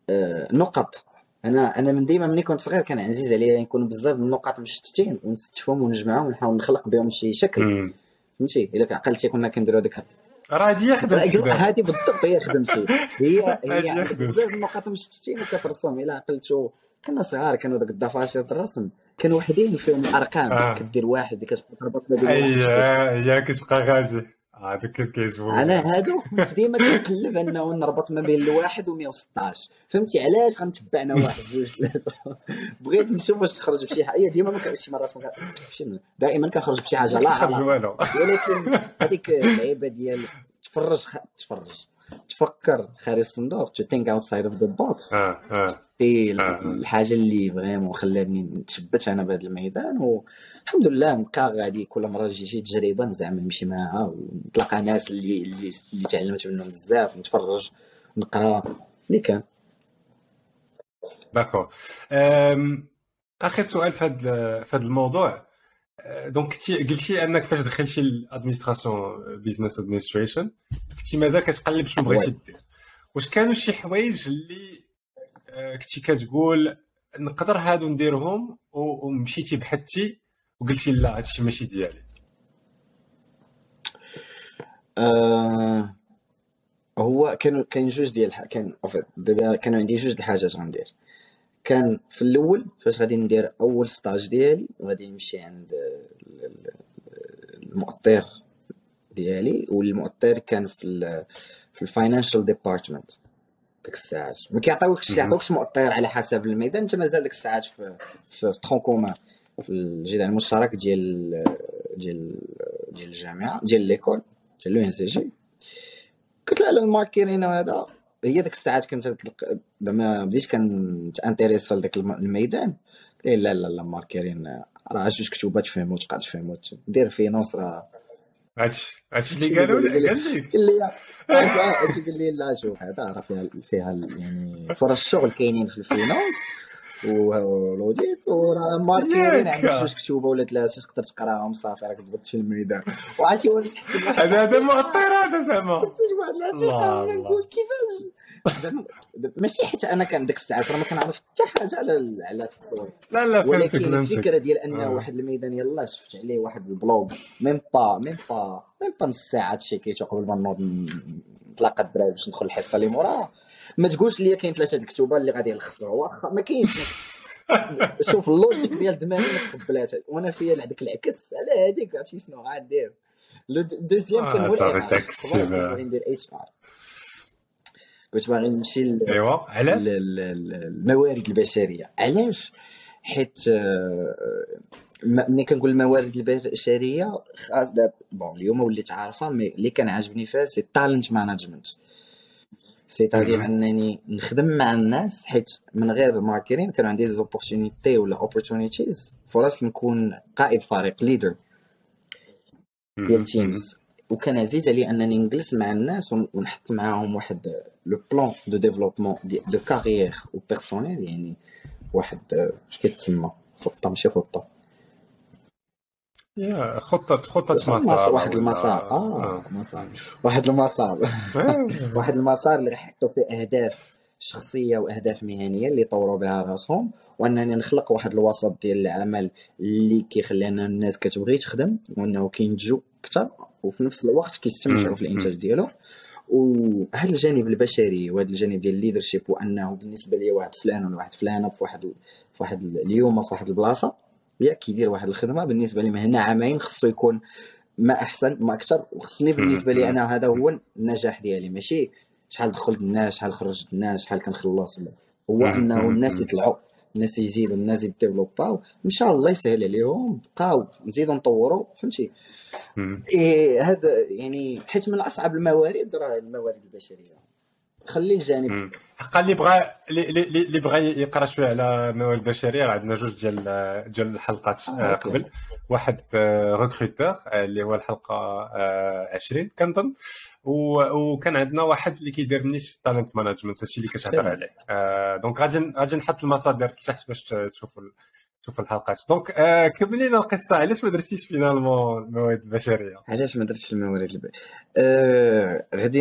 آه نقط. أنا أنا من ديما ملي كنت صغير كان عزيز عليا يكونوا بزاف من النقط مشتتين ونستفهم ونجمعهم ونحاول نخلق بهم شي شكل. فهمتي؟ إلا عقلتي كنا كنديروا ديك راه هادي خدمتي هادي بالضبط هي خدمتي. هي هي بزاف النقط مشتتين وكترسم إلا عقلتو كنا صغار كانوا داك الدفاشر الرسم. كانوا وحدين فيهم الأرقام. آه. كدير واحد كتبقى تربط ما بين أي هي كتبقى غادي هذاك كيف كيجبو أنا هادو كنت ديما كنقلب أنه نربط ما بين الواحد و 116 فهمتي؟ علاش غنتبع أنا واحد؟ جوج ثلاثة. بغيت نشوف واش تخرج بشي حاجة. ديما ما شي مرات ما دائما كنخرج بشي حاجة لا ولكن هذيك اللعيبة ديال تفرج تفرج. تفكر. خارج الصندوق to think outside of the box هي الحاجة اللي vraiment خلاتني نتثبت أنا بهذا الميدان والحمد لله نبقى غادي كل مرة تجي شي تجربة زعما نمشي معاها ونتلاقى ناس اللي اللي, اللي تعلمت منهم بزاف نتفرج نقرا اللي كان. d'accord آخر سؤال في هذا في هذا الموضوع. donc قلتي أنك فاش دخلتي ال administration business administration كنتي مازال كتقلب شنو بغيتي دير. واش كانوا شي حوايج اللي كنتي كتقول نقدر هادو نديرهم ومشيتي بحثتي وقلتي لا هادشي ماشي ديالي. آه هو كانوا كاين جوج ديال كان دابا كانوا عندي جوج د الحاجات غندير. كان في الأول فاش غادي ندير أول stage ديالي غادي نمشي عند المؤطر ديالي والمؤطر كان في في ال financial department ديك الساعات. ما كيعطيوكش كيعطيوكش مؤطر على حسب الميدان انت مازال ديك الساعات في في, tronc في الجدع المشترك ديال ديال ديال الجامعة ديال l'école ديال l'ENCG. قلت له الماركيتينغ هذا هي ديك الساعات كنت زعما بديت كن t'intéresse لذاك الميدان. لا لا لا ماركيتينغ راه جوج كتوبات تفهمو تبقى تفهمو دير finance راه هادشي اللي قالوا لي قال لك قال لي هادشي قال لي لا شوف هذا راه فيها فيها يعني فرص الشغل كاينين في ال finance ولوديت وراه ماركيرين عندك جوج كتوبه ولا ثلاثة تقدر تقراهم صافي راك ضبطتي الميدان. وعرفتي واش هذا هذا مؤطر هذا زعما. واحد نقول كيفاش. زعما ماشي حيت أنا كان ديك الساعات راه ما كنعرف حتى حاجة على على التصوير لا لا ولكن الفكرة ديال ان آه. واحد الميدان يلاه شفت عليه واحد البلوغ ميم با ميم با ميم با نص ساعه تشيكيتو قبل ما نوض نتلاقى الدراري باش ندخل الحصه اللي موراها ما تقولش لي كاين ثلاثة الكتوبه اللي غادي يلخصوها واخا ما كاينش شوف ال logique ديال دماغي ما تقبلاتها وأنا فيا هذاك العكس على هذيك عرفتي شنو غادير deuxième كان هو الإعلان ندير HR كنت باغي نمشي ايوا علاش؟ الموارد البشرية. علاش؟ حيت آه، ملي كنقول الموارد البشرية خاص bon اليوم وليت عارفة mais اللي كان عاجبني فيها c'est talent management c'est-à-dire أنني نخدم مع الناس حيت من غير ماركيتينغ كان عندي des opportunités ولا opportunities فرص نكون قائد فريق leader ديال teams وكان عزيز علي انني نجلس مع الناس ونحط معاهم واحد le plan de développement de carrière و personnel يعني واحد اش كيتسمى؟ خطة ماشي خطة. يا خطة خطة مسار واحد المسار. آه, آه. مسار. واحد المسار. واحد المسار اللي يحطوا فيه أهداف شخصية وأهداف مهنية اللي يطوروا بها راسهم. وأنني نخلق واحد الوسط ديال العمل اللي كيخلينا الناس كتبغي تخدم وأنه كينتجوا أكثر وفي نفس الوقت كيستمتعوا في الانتاج ديالو. وهذا الجانب البشري وهذا الجانب ديال الليدرشيب وأنه بالنسبة لي واحد فلان ولا واحد فلانة في واحد في واحد اليوم في واحد البلاصة يا كيدير واحد الخدمة. بالنسبة لي هنا عامين خصو يكون ما أحسن ما أكثر. وخصني بالنسبة لي أنا هذا هو النجاح ديالي. ماشي شحال دخلت الناس شحال خرجت الناس شحال كنخلص هو أنه الناس يطلعوا الناس يزيدوا الناس يديفلوباو ان شاء الله يسهل عليهم بقاو نزيدوا نطوروا فهمتي؟ إيه هذا يعني حيت من أصعب الموارد راه الموارد البشرية. خلي الجانب. حقا اللي بغى اللي بغى يقرأ شوية على الموارد البشريه راه عندنا جوج ديال ديال الحلقات آه قبل. واحد recruteur آه اللي هو الحلقة 20 آه كنظن. وكان عندنا واحد اللي كيدير نيش talent management هادشي اللي كتهضر عليه. آه donc غادي غادي نحط المصادر تحت باش تشوفوا شوف الحلقات. donc آه كمل لنا القصة علاش ما درتيش finalement الموارد البشريه علاش ما درتش الموارد الب... آه غادي.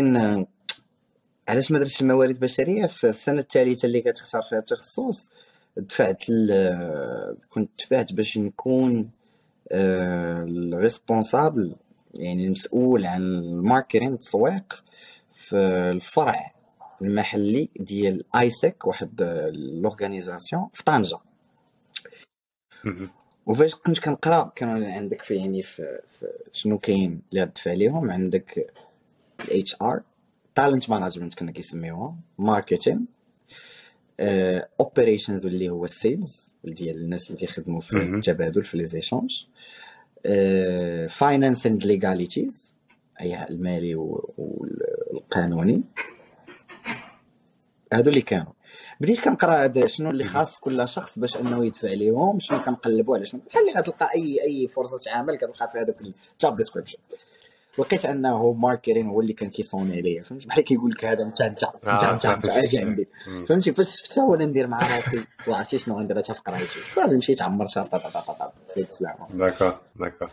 علاش ما درتش الموارد البشريه في السنة الثالثه اللي كتختار فيها التخصص دفعت. كنت دفعت باش نكون آه ال responsable يعني المسؤول عن الماركتينغ التسويق في الفرع المحلي ديال AIESEC واحد l'organisation في طنجة. وفاش كنت كنقرأ كان عندك في يعني في, في شنو كاين اللي غتدفع عليهم عندك ال HR talent management كنا كيسميوها ماركتينغ operations اللي هو ال sales ديال الناس اللي كيخدموا في التبادل في les échanges finance and legalities اي المالي والقانوني هادو اللي كانوا بديت كنقرا هذا شنو اللي خاص كل شخص باش انه يدفع ليهم شنو كنقلبوا على شنو بحال اللي غتلقى اي اي فرصه عمل كتلقى في هذاك ال job description لقيت أنه ماركيتينغ هو اللي كان كيصوني عليا فهمت؟ بحال كيقول لك هذا انت انت انت انت أجي عندي. فهمتي فاش شفتها وأنا ندير مع راسي وعرفتي شنو؟ غندير في قرايتي صافي مشيت عمرتها طا طا طا طا سيت سلامة. d'accord d'accord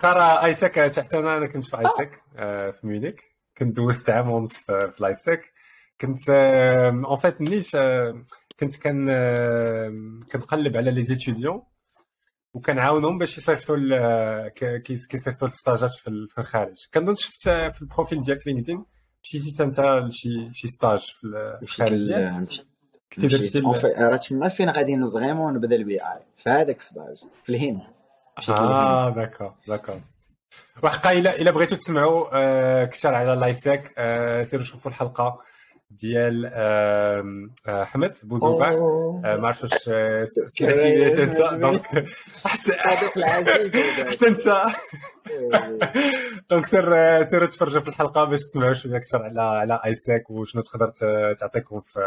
قرا AIESEC حتى أنا كنت في AIESEC في ميونيك كنت دوزت عام ونص في ال AIESEC. كنت en fait ملي كنت كان كنقلب على les étudiants وكنعاونهم باش يصيفطوا كيصيفطوا ال stageات في الخارج. كنظن شفت في ال profil ديالك LinkedIn مشيتي انت لشي شي stage في الخارج. كنتي درتي راه تما فين غادي vraiment نبدا ال BI؟ في هذاك ال stage في الهند. آه d'accord d'accord وحقا الا إلا بغيتو تسمعوا آه كثر على l'AIESEC آه سيروا شوفوا الحلقة. ديال احمد بوزوبع ما عرفتش واش سمعتي تنسى donc حتى حتى انت. donc سير سير تفرجوا في الحلقة باش تسمعوا شوية أكثر على على AIESEC وشنو تقدر تعطيكم في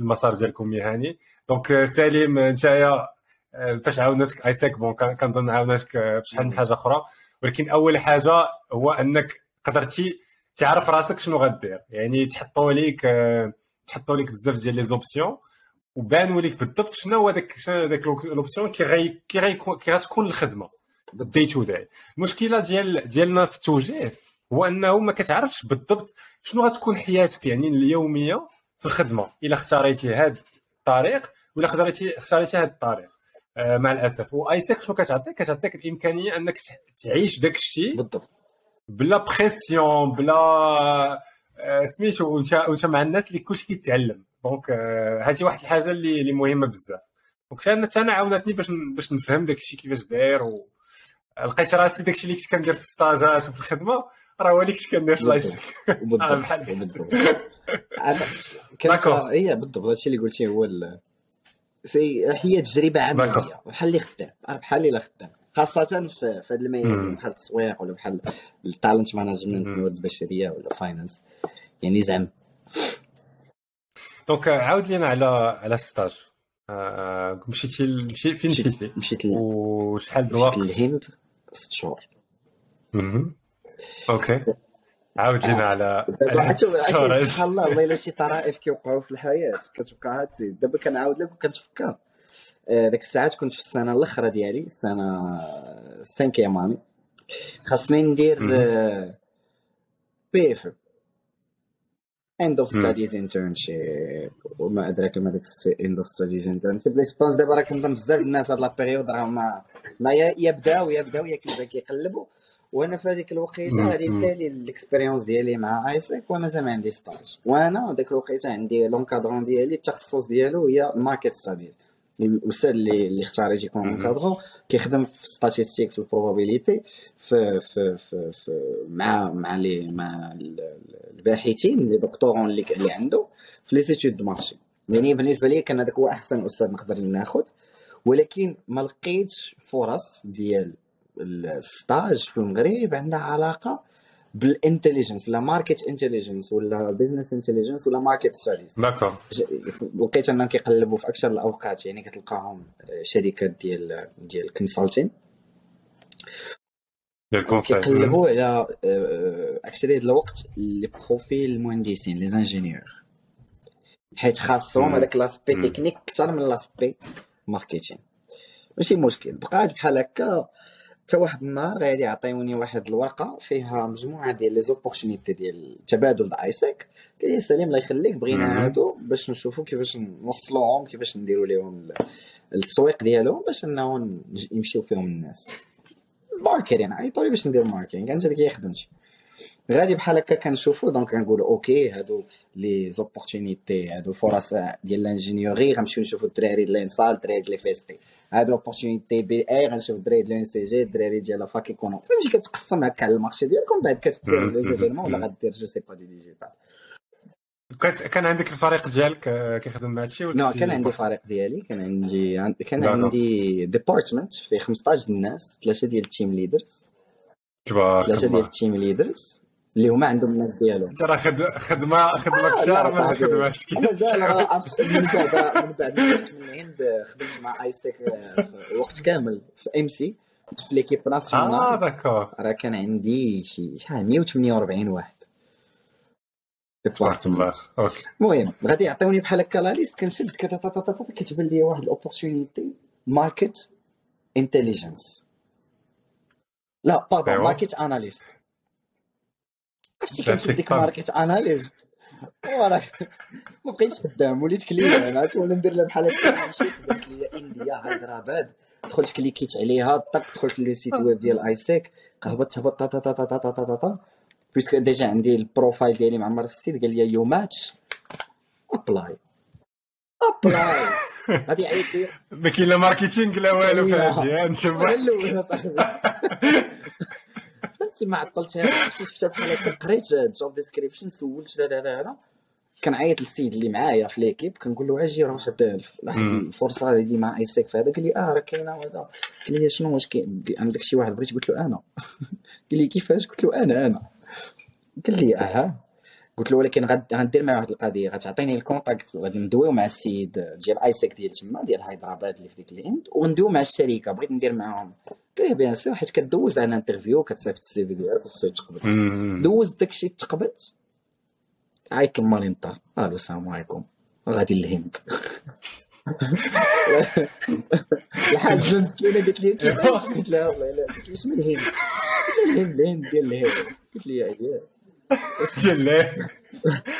المسار ديالكم المهني donc سليم نتايا فاش عاونتك AIESEC bon كنظن عاونتك بشحال من حاجة أخرى. ولكن أول حاجة هو أنك قدرتي تعرف راسك شنو غدير. يعني تحطوا ليك تحطوا ليك بزاف ديال les options وبانوا ليك بالضبط شنو هو داك داك l'option كي غي كي غي كي غتكون الخدمة بال day to day المشكلة ديال ديالنا في التوجيه هو أنه ما كتعرفش بالضبط شنو غتكون حياتك يعني اليومية في الخدمة إلا اختاريتي هذا الطريق ولا اختاريتي اختاريتي هذا الطريق. مع الأسف. و AIESEC شنو كتعطيك؟ كتعطيك الإمكانية أنك تعيش داك الشيء بالضبط. بلا pression بلا آه، سميتو وانت مع الناس اللي كلشي كيتعلم. donc آه، هذه واحد الحاجة اللي اللي مهمة بزاف. donc أنا أنا عاونتني باش باش نفهم داك الشيء كيفاش داير و لقيت راسي داك الشيء اللي كنت كندير في ال stageات وفي الخدمة راه هو اللي كنت كندير في l'AIESEC بحال بالضبط. كانت هي بالضبط. هادشي اللي قلتي هو هي تجربة عملية. بحال اللي خدام. بحال اللي خدام. خاصه في هذه الميادين بحال التسويق ولا بحال ال talent management الموارد البشرية ولا finance يعني زعما دونك عاود لينا على على stage آه مشيتي مشي فين مشيتي؟ مشيت وشحال د الوقت؟ الهند ست شهور. أوكي. عاود لينا على سبحان الله والله إلا شي طرائف كيوقعوا في الحياة كتبقى هاتي دابا كنعاود لك وكنتفكر. آه، ديك الساعات كنت في السنة الأخرى ديالي السنة ال cinquième اني خاصني ندير PFE end of studies internship وما أدراك ما داك end of studies internship لي سبونس دابا راه كنظن بزاف الناس هاد la période راه ما ما يبداو يبداو يا كيبدا كيقلبوا وأنا في هذيك الوقيتة غادي سالي ال expérience ديالي مع AIESEC وأنا زعما عندي stage وأنا ديك الوقيتة عندي l'encadrant ديالي التخصص ديالو هي ال market studies الأستاذ اللي اللي اختار يجي يكون encadrant كيخدم في statistiques في ال probabilité في في في, في مع مع لي مع الباحثين les doctorants اللي اللي عنده في les études de marché. يعني بالنسبة لي كان هذاك هو أحسن أستاذ نقدر ناخذ ولكن ما لقيتش فرص ديال ال stage في المغرب عندها علاقة بال intelligence ولا market intelligence ولا business intelligence ولا market studies d'accord لقيت أنهم كيقلبوا في أكثر الأوقات يعني كتلقاهم شركات ديال ديال ال consulting كيقلبوا على أكثر الوقت les profils المهندسين les ingénieurs حيت خاصهم هذاك l'aspect technique أكثر من l'aspect marketing ماشي مشكل. بقات بحال هكا حتى واحد النهار غادي يعطيوني واحد الورقة فيها مجموعة ديال les opportunités ديال تبادل AIESEC قال لي سليم الله يخليك بغينا هادو باش نشوفوا كيفاش نوصلوهم كيفاش نديروا لهم التسويق ديالهم باش انه يمشيو فيهم الناس. ماركتين عيطوا لي باش ندير ماركتين كانت هذيك هي خدمتي غادي بحال هكا كنشوفو دونك كنقولوا أوكي هادو لي زوبورتونيتي هادو فرص ديال الانجينيوري غنمشيو نشوفو الدراري ديال الانصال الدراري ديال فيستي هادو اوبورتونيتي بي إي غنشوف الدراري ديال سي جي الدراري ديال فاك ايكونوم فهمتي؟ كتقسم هكا على المارشي ديالكم بعد كتدير لي زيفينمون ولا غدير جو سي با دي ديجيتال كان عندك الفريق ديالك آه، كيخدم مع هادشي ولا كان عندي فريق ديالي كان عندي كان عندي department فيه 15 الناس ثلاثة ديال ال team leaders تبارك ثلاثة ديال ال team leaders اللي هما عندهم الناس ديالهم. ترى خدمه خدمة كثار من الخدمه مازال من بعد من بعد من الهند خدمت مع AIESEC وقت كامل. في MC في l'équipe nationale آه d'accord راه كان عندي شي شحال؟ 148 واحد. تبارك الله. المهم غادي يعطيوني بحال هكا la liste كنشد كتبان لي واحد ال opportunité market intelligence لا pardon market analyst عرفتي كنشوف ديك market analyst. وراه ما بقيتش خدام. وليت client أنا. ولا ندير لها بحال هكا. قالت لي India هيدراباد دخلت cliquيت عليها. طق دخلت le site web ديال AIESEC. هبطت هبط تا تا تا تا تا تا تا parce que déjà عندي ال profile ديالي معمر في ال site. قال لي you match apply apply غادي يعيط لي ما كاين لا marketing لا والو في هذه نشوف فهمتي ما عطلتها شفتها بحال هكا. قريت job description سولت لا لا لا لا. كنعيط للسيد اللي معايا في l'équipe كنقول له أجي راه واحد واحد الفرصة هذه مع AIESEC فهذا قال لي آه راه كاينة وهذا. قال لي شنو واش عندك شي واحد بغيتي؟ قلت له أنا. قال لي كيفاش؟ قلت له أنا أنا. قال لي أها. قلت له ولكن غندير معاه واحد القضية غتعطيني ال contact غادي ندويو مع السيد ديال AIESEC ديال تما ديال هيدراباد اللي في ديك الهند وندويو مع الشركة. بغيت ندير معاهم. قال لي bien sûr حيت كدوز على interview كتصيفط ال CV ديالك خصو يتقبل. دوز داكشي تقبلت. عيط لمالين الدار ألو السلام عليكم غادي للهند. الحاجة مسكينة قالت لي كيفاش؟ قلت لها والله لا قلت لي شنو الهند الهند الهند ديال الهند. قلت لي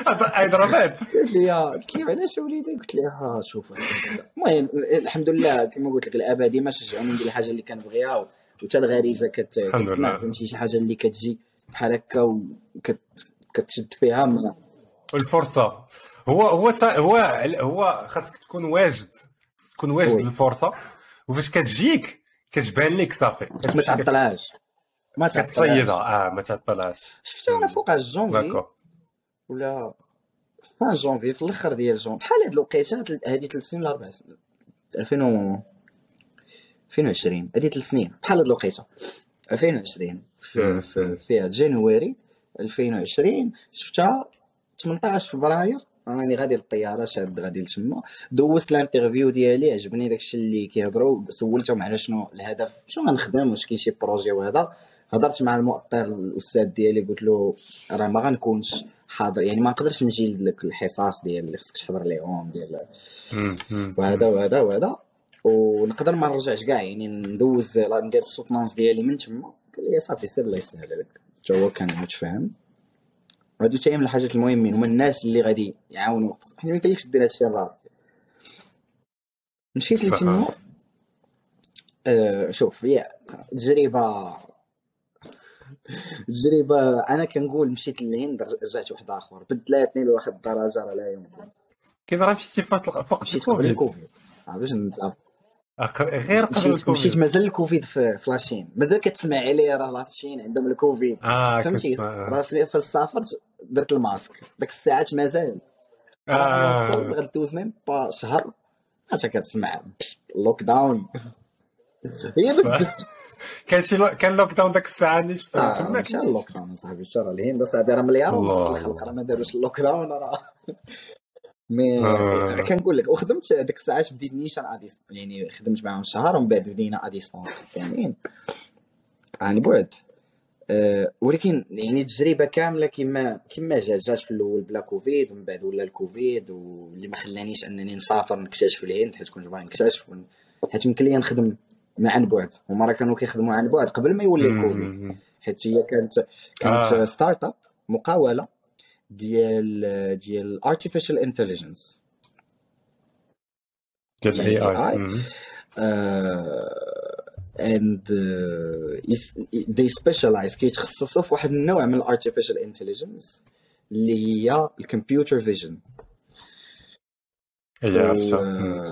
هاي ضربات قالت لي قلت لي علاش وليدي؟ قلت لها شوف. المهم الحمد لله كما قلت لك الاباء ديما شجعوني ندير الحاجة اللي كنبغيها وحتى الغريزة كتسمع فهمتي شي حاجة اللي كتجي بحال هكا وكتشد فيها من الفرصه هو هو هو هو خاصك تكون واجد تكون واجد للفرصه وفاش كتجيك كتبان لك صافي. ما تعطلهاش. ما كتصيدها آه ما تعطلهاش شفتها أنا فوق جونفي ولا فان جونفي في الآخر ديال جونفي بحال هاد الوقيتة هادي ثلاث سنين ولا أربع سنين. 2000 2020 هادي ثلاث سنين. بحال هاد الوقيتة. 2020 في, في, في جانواري. 2020 شفتها 18 فبراير. راني غادي للطيارة شاد غادي لتما. دوزت ال interview ديالي عجبني داكشي اللي كيهضروا سولتهم على شنو الهدف. شنو غنخدم؟ واش كاين شي projet وهذا. هضرت مع المؤطر الأستاذ ديالي قلت له راه ما غنكونش حاضر يعني ما نقدرش نجي لك الحصص ديال اللي خصك تحضر ليهم ديال وهذا وهذا وهذا. ونقدر ما نرجعش كاع يعني ندوز ندير ال soutenance ديالي من تما. قال لي صافي سير الله يسهل لك حتى هو كان متفاهم. هادو حتى من الحاجات المهمين هما الناس اللي غادي يعاونوك. حيت ما يمكنلكش دير هادشي لراسك مشيت لتما. آه شوف هي تجربة تجربه أنا كنقول مشيت للهند رجعت واحد آخر. بدلاتني لواحد الدرجه راه لا يمكن كيف راه مشيتي فوق مشيت قبل الكوفيد. باش غير قبل الكوفيد. مشيت مازال الكوفيد في في la Chine مازال كتسمع عليه راه la Chine عندهم الكوفيد. آه فهمتي؟ راه في السفر درت الماسك. ديك الساعات مازال. آه. غدوز ميم با شهر. حتى كتسمع لوك داون هي بس كان شي لو... كان لوك داون داك الساعة اللي شفتها تما كان لوك داون صاحبي شرا الهند صاحبي راه مليار ونص الخلق راه ما داروش اللوك داون راه. مي آه. كنقول لك وخدمت ديك الساعات بديت نيشان اديس يعني خدمت معاهم شهر ومن بعد بدينا اديستونس فاهمين عن بعد. أه ولكن يعني التجربه كاملة كما كما جات جات في الأول بلا كوفيد ومن بعد ولا الكوفيد واللي ما خلانيش أنني نسافر نكتشف الهند حيت كنت باغي نكتشف حيت يمكن لي نخدم من عن بعد هما راه كانوا كيخدموا عن بعد قبل ما يولي الكوفيد حيت هي كانت كانت آه. startup مقاولة ديال ديال artificial intelligence. ديال ال AI is- they specialize كيتخصصوا في واحد النوع من ال artificial intelligence اللي هي ال computer vision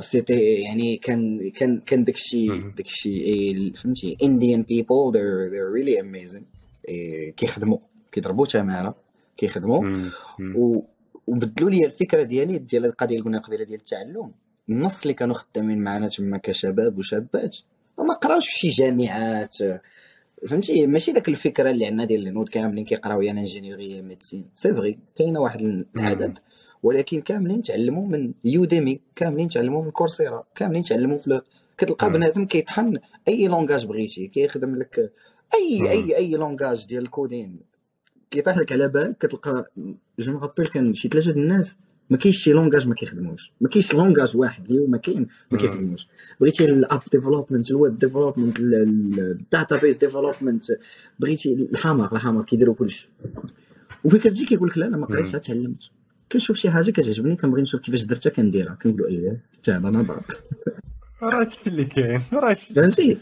سيتي يعني كان كان كان داكشي. داكشي إيه، فهمتي people they're they're really amazing. إيه، كيخدموا كيضربوا تمارة كيخدموا. وبدلوا لي الفكرة ديالي ديال القضية اللي قلنا قبيلة ديال التعلم. النص اللي كانوا خدامين معنا تما كشباب وشابات ما قراوش في شي جامعات. فهمتي ماشي داك الفكرة اللي عندنا ديال الهنود كاملين كيقراو يا ingénierie يا médecine. c'est vrai كاينة واحد العدد. ولكن كاملين تعلموا من Udemy كاملين تعلموا من Coursera كاملين تعلموا في كتلقى. بنادم كيطحن أي langage بغيتي كيخدم لك أي مم. أي أي langage ديال ال coding. كيطيح لك على بالك كتلقى جو مغابيل كان شي ثلاثة د الناس ما كاينش شي langage ما كيخدموش. ما كاينش langage واحد اللي هو ما كاين ما. كيخدموش. بغيتي ال app development ال web development ال database development بغيتي الحماق الحماق كيديروا كلشي. وفين كتجي كيقول لك لا أنا ما قريتش تعلمت. كنشوف شي حاجة كتعجبني كنبغي نشوف كيفاش درتها كنديرها. كنقول إيه حتى هذا نظر راه هادشي اللي كاين راه فهمتي؟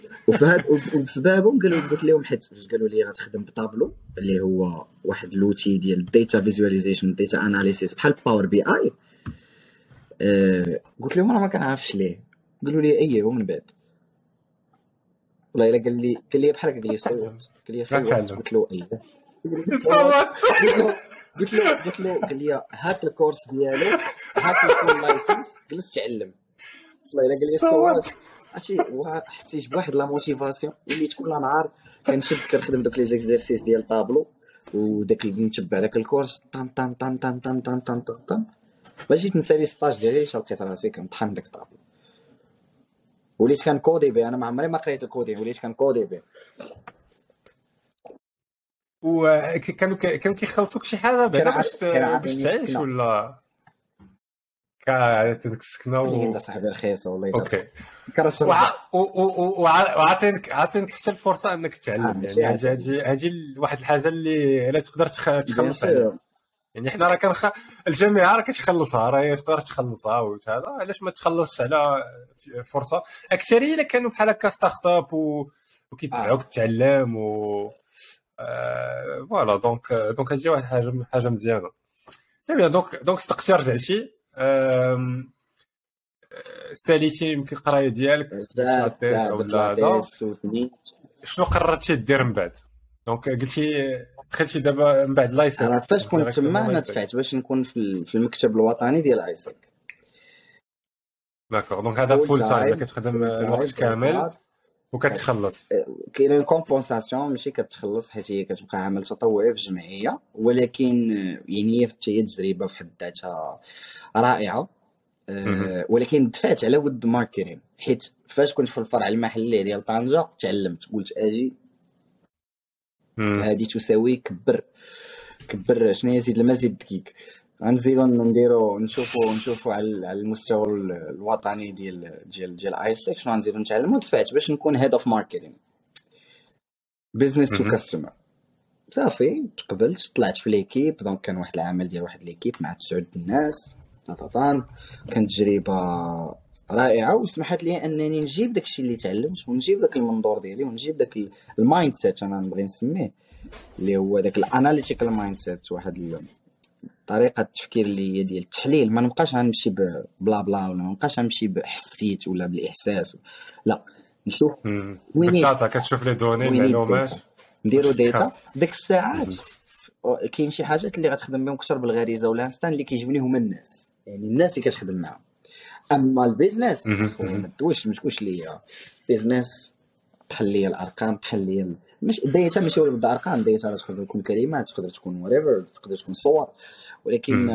وبسببهم قالوا قلت لهم حيت فاش قالوا لي غتخدم بطابلو اللي هو واحد l'outil ديال ال data visualization ال data analysis بحال Power BI قلت لهم أنا ما كنعرفش ليه. قالوا لي إيه ومن بعد. والله إلا قال لي قال لي بحال هكا قال لي صوت قال لي صوت غنتعلم. قلت له إيه. الصوت قلت له قلت له قال لي هات ال course ديالو هات ال full license جلس تعلم. والله إلا قال لي عرفتي وا- حسيت بواحد la motivation وليت كل نهار كنشد كنخدم دوك les exercices ديال طابلو وداك اللي نتبع داك ال course طن طن طن طن طن طن طن طن طن. باش جيت نسالي stage ديالي لقيت راسي كنطحن داك الطابلو وليت كنكودي به أنا ما عمري ما قريت ال coding وليت كنكودي به. وكانوا كانوا كيخلصوك شي حاجة بعدا باش باش تعيش. ولا؟ كانت ديك السكنه و... صاحبي رخيصة والله okay. كرش وع- و- و- و- وع- وعطينك عطينك حتى الفرصة إنك آه، تتعلم ماشي يعني. هذه هذه واحد الحاجة اللي لا تقدر تخلص عليها sûr. يعني. حنا راه كنخ الجامعة راه كتخلصها راه تقدر تخلصها وهذا علاش ما تخلصش على فرصة؟ اكثريه إلا كانوا بحال هكا startup و... وكيدفعوك تتعلم و آه، voilà donc donc هذه واحد حاجة حاجة مزيانه bien donc donc صدقتي رجعتي ساليتي يمكن القرايه ديالك ولا هذا شنو قررتي دير من بعد donc قلتي دخلتي دابا من بعد licence أنا فاش كنت تما أنا دفعت باش نكون في ال- في المكتب الوطني ديال AIESEC d'accord donc هذا full time كتخدم الوقت كامل وكتخلص. كاينة compensation ماشي كتخلص حيت هي كتبقى عمل تطوعي في الجمعية. ولكن آه، يعني هي تجربة في حد ذاتها رائعة. مهم. ولكن دفعت على ود marketing حيت فاش كنت في الفرع المحلي ديال طنجة تعلمت قلت أجي. هذه تساوي كبر كبر شنو هي؟ زيد الماء زيد الدقيق. غنزيدو نديرو نشوفو نشوفو على على المستوى ال- الوطني ديال ديال ديال AIESEC شنو غنزيدو نتعلمو دفعت باش نكون head of marketing business to. customer صافي تقبلت طلعت في l'équipe donc كان واحد العمل ديال واحد l'équipe مع تسعود الناس. طاطان كانت تجربة رائعة وسمحت لي أنني نجيب داكشي اللي تعلمت ونجيب داك المنظور ديالي ونجيب داك ال- ال mindset أنا نبغي نسميه اللي هو داك ال analytical mindset واحد طريقة التفكير اللي هي ديال التحليل. ما نبقاش غنمشي بلا بلا ولا ما نبقاش غنمشي بحسيت ولا بالإحساس. لا نشوف. وين بال data كتشوف les données المعلومات ال data. نديرو data. ديك الساعات كاين شي حاجات اللي غتخدم بهم أكثر بالغريزة وال instinct اللي كيعجبني هما الناس. يعني الناس اللي كتخدم معاهم. أما ال business ما تدوش ما تقولش ليا. بيزنس طحل لي الأرقام طحل لي مش الداتا ماشي ولا بدا ارقام الداتا تقدر تكون كلمات تقدر تكون وريفر تقدر تكون صور. ولكن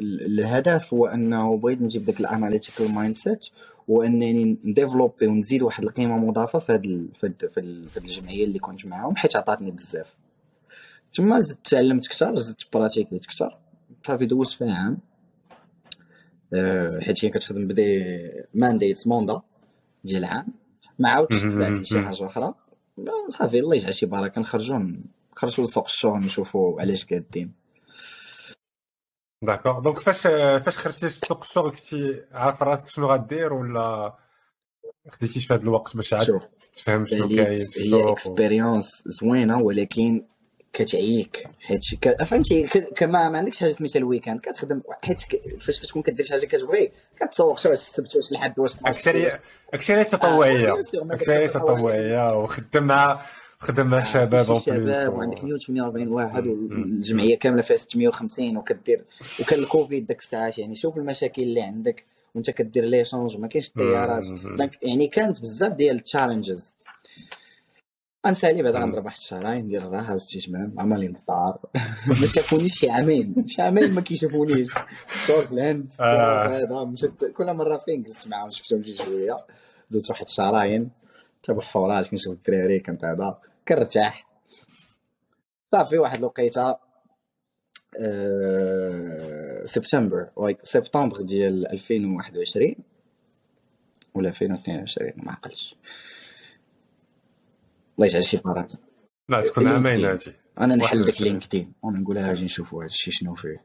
الهدف هو أنه بغيت نجيب داك الاناليتيكال مايند سيت وانني نديفلوبي ونزيد واحد القيمة مضافة في هاد ال- في هاد- الجمعية اللي كنت معاهم حيت عطاتني بزاف. تما زدت تعلمت كثر زدت براتيكيت كثر صافي دوزت فيها عام آه، حيت هي كتخدم ب des mandats mandat ديال عام. ما عاودتش تبعت شي حاجة أخرى. صافي الله يجعل شي بركة. نخرجوا نخرجوا لسوق الشغل نشوفوا علاش قادين. d'accord donc فاش فاش خرجتي لسوق الشغل كنتي عارف راسك شنو غدير ولا خديتي شوية الوقت باش عاد تفهم شنو كاين هي expérience زوينة ولكن كتعيك حيت فهمتي كما ما عندكش حاجة سميتها ال week-end كتخدم حيت فاش كتكون كدير شي حاجة كتبغي كتسوق شي السبت واش الحد واش اكثريه أكثرية تطوعية. أكثرية تطوعية. وخدم مع خدم مع الشباب شباب وعندك 148 واحد والجمعية كاملة فيها 650 وكدير وكان الكوفيد داك الساعات يعني شوف المشاكل اللي عندك وانت كدير les échanges ما كاينش الطيارات يعني كانت بزاف ديال ال challenges غنسالي بعدا غنضرب واحد الشهرين ندير الراحه والاستجمام عمالي نطار ما شافونيش شي عامين شي عامين ما كيشوفونيش. صور في الهند آه. هذا. مشيت كل مرة فين؟ جلست معاهم شفتهم شي شوية. دوزت واحد الشهرين تبحورات كنشوف الدراري كنت هذا كنرتاح صافي واحد الوقيتة. أه... سبتمبر سبتمبر ديال 2021 ولا 2022 ما عقلتش. الله يجعل شي بركه لا تكون عامين هادي أنا نحل داك LinkedIn. نقول لها أجي نشوفوا هذا الشيء شنو فيه.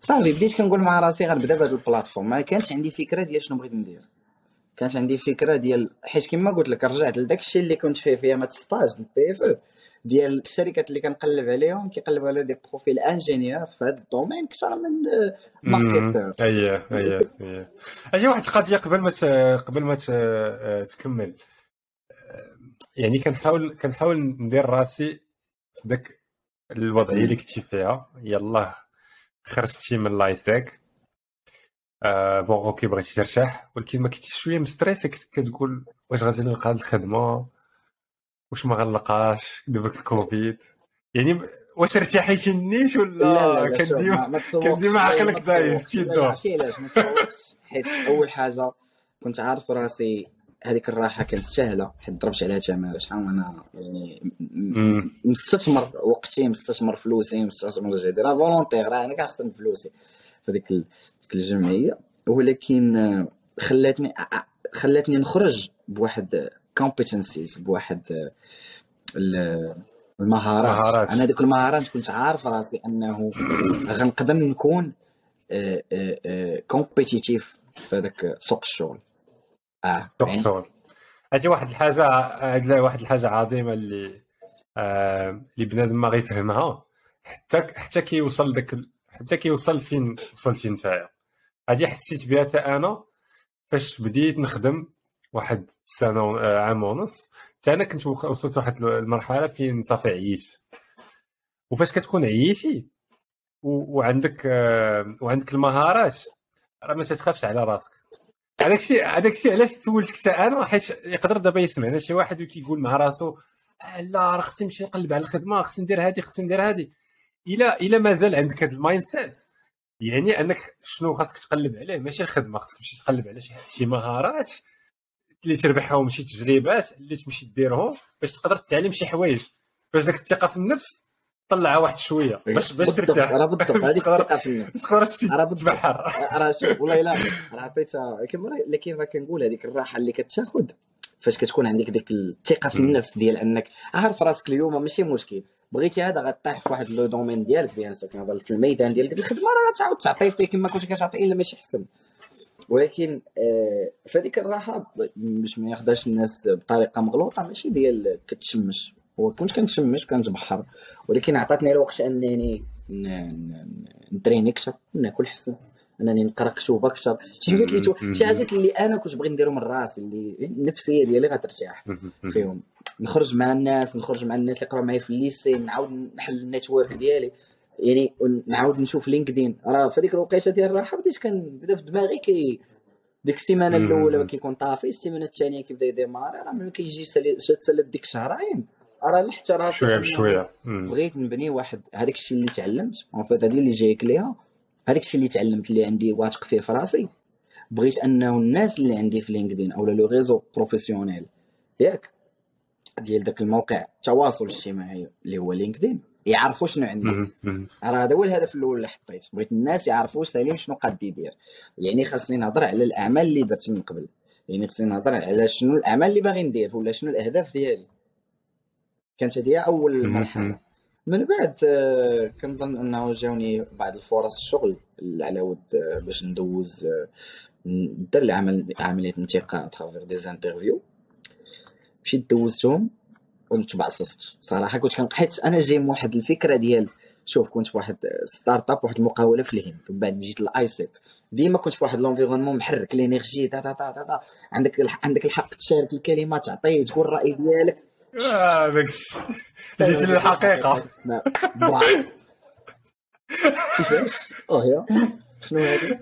صافي بديت كنقول مع راسي غنبدا بهذا ال plateforme. ما كانش عندي فكرة ديال شنو بغيت ندير. كانت عندي فكرة ديال حيت كما قلت لك رجعت لداك الشيء اللي كنت فيه في mon stage ال PFE ديال الشركات اللي كنقلب عليهم كيقلبوا على des profils ingénieurs في هذا ال domaine أكثر من marketeur اييه اييه اييه أجي واحد القضية قبل ما قبل ما تكمل. يعني كنحاول كنحاول ندير راسي في ذاك الوضعية اللي كنتي فيها. يلا خرجتي من l'AIESEC. آه bon OK بغيتي ترتاح. ولكن ما كنتيش شوية stressé كتقول واش غادي نلقى الخدمة؟ واش ما غنلقاش؟ دابا الكوفيد. يعني واش ارتاحيتي نيش ولا لا لا كان ديما كان ديما عقلك دايز عرفتي علاش ما تصورش حيت أول حاجة كنت عارف راسي هذيك الراحة كنستاهلها حيت ضربت عليها تماره شحال أنا يعني مستثمر وقتي مستثمر فلوسي مستثمر جهدي راه volontaire راه أنا كنخسر فلوسي في ديك الجمعية. ولكن خلاتني خلاتني نخرج بواحد competencies بواحد المهارات. مهارات. أنا هذيك المهارات كنت عارف راسي أنه غنقدر نكون compétitif في هذاك سوق الشغل. آه d'accord. هذه واحد الحاجة واحد الحاجة عظيمة اللي آه اللي بنادم ما غيفهمها. حتى حتى كيوصل داك حتى كيوصل فين وصلتي نتايا. هذه حسيت بها أنا فاش بديت نخدم واحد سنه آه، عام ونص. حتى أنا كنت وصلت واحد المرحلة فين صافي عييت. وفاش كتكون عييتي وعندك آه، وعندك المهارات راه ما تخافش على راسك. هذاك الشيء هذاك الشيء علاش سولتك حتى أنا؟ حيت يقدر دابا يسمعنا شي واحد وكيقول مع راسو آه، لا راه خصني نمشي نقلب على الخدمة خصني ندير هذه خصني ندير هذه الا إلا مازال عندك هذا ال mindset يعني أنك شنو خاصك تقلب عليه؟ ماشي الخدمة خاصك تمشي تقلب على شي مهارات اللي تربحهم شي تجربات اللي تمشي ديرهم باش تقدر تتعلم شي حوايج. باش داك الثقة في النفس طلعها واحد شوية. باش باش ترتاح. راه بالضبط. هذيك الثقة في النفس تقدر تبحر. راه شوف والله الا راه عطيتها لكن راه كنقول هذيك الراحة اللي كتاخذ فاش كتكون عندك ديك الثقة في النفس ديال أنك عارف راسك اليوم ماشي مشكل. بغيتي هذا غطيح في واحد le domaine ديالك bien sûr. كنهضر في الميدان ديال الخدمة راه غتعاود تعطي فيه كما كنت كتعطي إلا ماشي أحسن. ولكن آه فهذيك الراحة باش ما ياخذهاش الناس بطريقة مغلوطة ماشي ديال كتشمش. وكنت كنتشمش وكنتبحر ولكن عطاتني الوقت أنني نتريني أكثر ناكل حسن أنني نقرأ كتب أكثر. شي حاجات اللي شي حاجات اللي أنا كنت باغي نديرهم من راسي اللي النفسية ديالي غترتاح فيهم. نخرج مع الناس نخرج مع الناس اللي قراو معايا في ال lycée نعاود نحل ال network ديالي. يعني نعاود نشوف LinkedIn. راه في هذيك الوقيتة ديال الراحة بديت كنبدا في دماغي كي ديك السيمانة الأولى كيكون طافي السيمانة الثانية كيبدا يديماري راه ملي كيجي تسالى ديك شهرين. راه حتى راسي شوية بشوية. بغيت نبني واحد. هذاك الشيء اللي تعلمت. en fait هذه اللي جايك ليها. هذاك الشيء اللي تعلمت اللي عندي واثق فيه في راسي. بغيت أنه الناس اللي عندي في LinkedIn أو le réseau professionnel ياك ديال داك الموقع التواصل الاجتماعي اللي هو LinkedIn يعرفوا شنو عندي. راه هذا هو الهدف الأول اللي حطيت. بغيت الناس يعرفوا سليم شنو قاد يدير. يعني خاصني نهضر على الأعمال اللي درت من قبل. يعني خصني نهضر على شنو الأعمال اللي باغي ندير ولا شنو الأهداف ديالي. كانت هذه أول مرحلة. من بعد آه، كنظن أنه جاوني بعض الفرص الشغل على ود آه، باش ندوز آه، ندير العمل عملية انتقاء à travers des interviews مشيت دوزتهم وتبعصصت صراحة كنت كنقحيت أنا جاي من واحد الفكرة ديال شوف كنت في واحد startup واحد المقاولة في الهند. ومن بعد جيت l'AIESEC ديما كنت في واحد l'environnement محرك l'énergie تا تا تا تا عندك عندك الحق تشارك الكلمة تعطي تقول الرأي ديالك. آه داك جيت للحقيقه كيفاش؟ آه يا. شنو هذا؟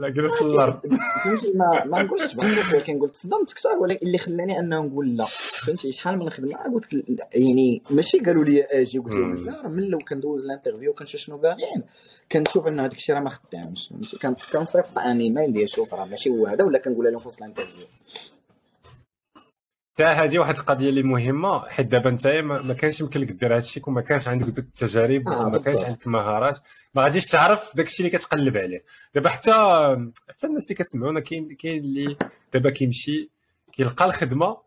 لا جلس الأرض. فهمتي ما ما نقولش بعرف ولكن قلت صدمت كثر ولكن اللي خلاني انه نقول لا. فهمتي؟ شحال من خدمة؟ قلت يعني ماشي قالوا لي آجي قلت لهم لا من لو كندوز ال interview كنشوف شنو باغيين. كنشوف انه هذاك الشيء راه ما خدامش. كنصيفط ايميل ديال شوف راه ماشي هو هذا ولا كنقول لهم في وسط ال interview. حتى هذه واحد القضية اللي مهمة حيت دابا انت ما كانش يمكن لك دير هذا الشيء كون ما كانش عندك ديك التجارب آه ما كانش عندك المهارات ما غاديش تعرف داك الشيء اللي كتقلب عليه. دابا حتى حتى الناس اللي كتسمعونا كاين كاين اللي دابا كيمشي كيلقى الخدمة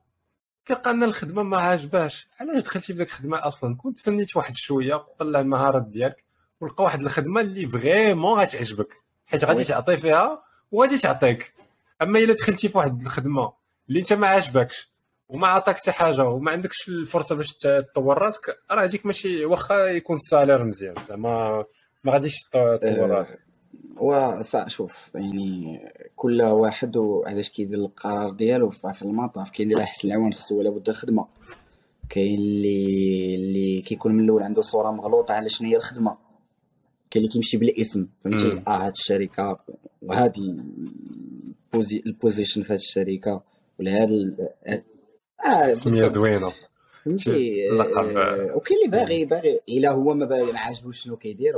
كيلقى أن الخدمة ما عاجباش علاش دخلتي في ديك الخدمة أصلا؟ كنت تسنيت واحد شوية طلع المهارات ديالك ولقى واحد الخدمة اللي vraiment غتعجبك حيت غادي تعطي فيها وغادي تعطيك. أما إلا دخلتي في واحد الخدمة اللي أنت ما عاجبكش وما عطاك حتى حاجة وما عندكش الفرصة باش تطور راسك راه هذيك ماشي واخا يكون ال salaire مزيان زعما ما غاديش تطور أه، راسك. و شوف يعني كل واحد وعلاش كيدير القرار ديالو في المطاف كاين اللي راه العوان خصو لابد خدمه كاين اللي اللي كيكون من الأول عنده صورة مغلوطة على شنو هي الخدمة. كاين اللي كيمشي بالاسم فهمتي؟ آه هاد الشركة وهاد ال position في هاد الشركة ولا هاد سمية زوينة. فهمتي؟ آه وكاين اللي باغي باغي إلا هو ما باغي ما عاجبوش شنو كيدير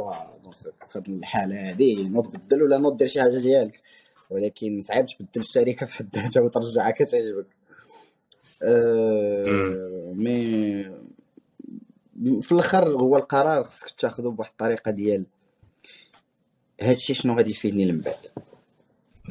في هذه الحالة هذه نوض بدل ولا نوض دير شي حاجة ديالك ولكن صعيب تبدل الشركة في حد ذاتها وترجعها كتعجبك. آه mais في الآخر هو القرار خصك تاخذه بواحد الطريقة ديال هادشي شنو غادي يفيدني من بعد.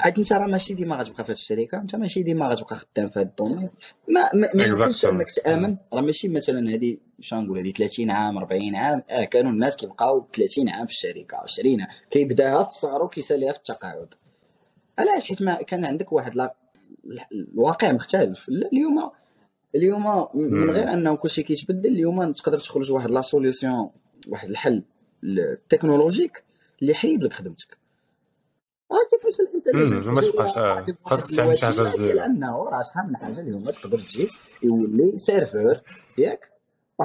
عاد انت راه ماشي ديما غتبقى في هذه الشركة انت ماشي ديما غتبقى خدام في هذا ال domaine ما ما, ما يمكنش إنك تأمن. راه ماشي مثلا هذه شنو نقول هذه 30 عام 40 عام آه كانوا الناس كيبقاو 30 عام في الشركة 20 كيبداها في صغرو كيساليها في التقاعد. علاش؟ حيت ما كان عندك واحد لا الواقع مختلف. اليوم اليوم من غير أنه كلشي كيتبدل اليوم تقدر تخرج واحد la solution واحد الحل ال technologique اللي يحيد لك خدمتك. كيفاش الانترنت ما تبقاش خاصك تعمل شي حاجة زوينه لأنه راه شحال من حاجة اليوم تقدر تجي يولي serveur ياك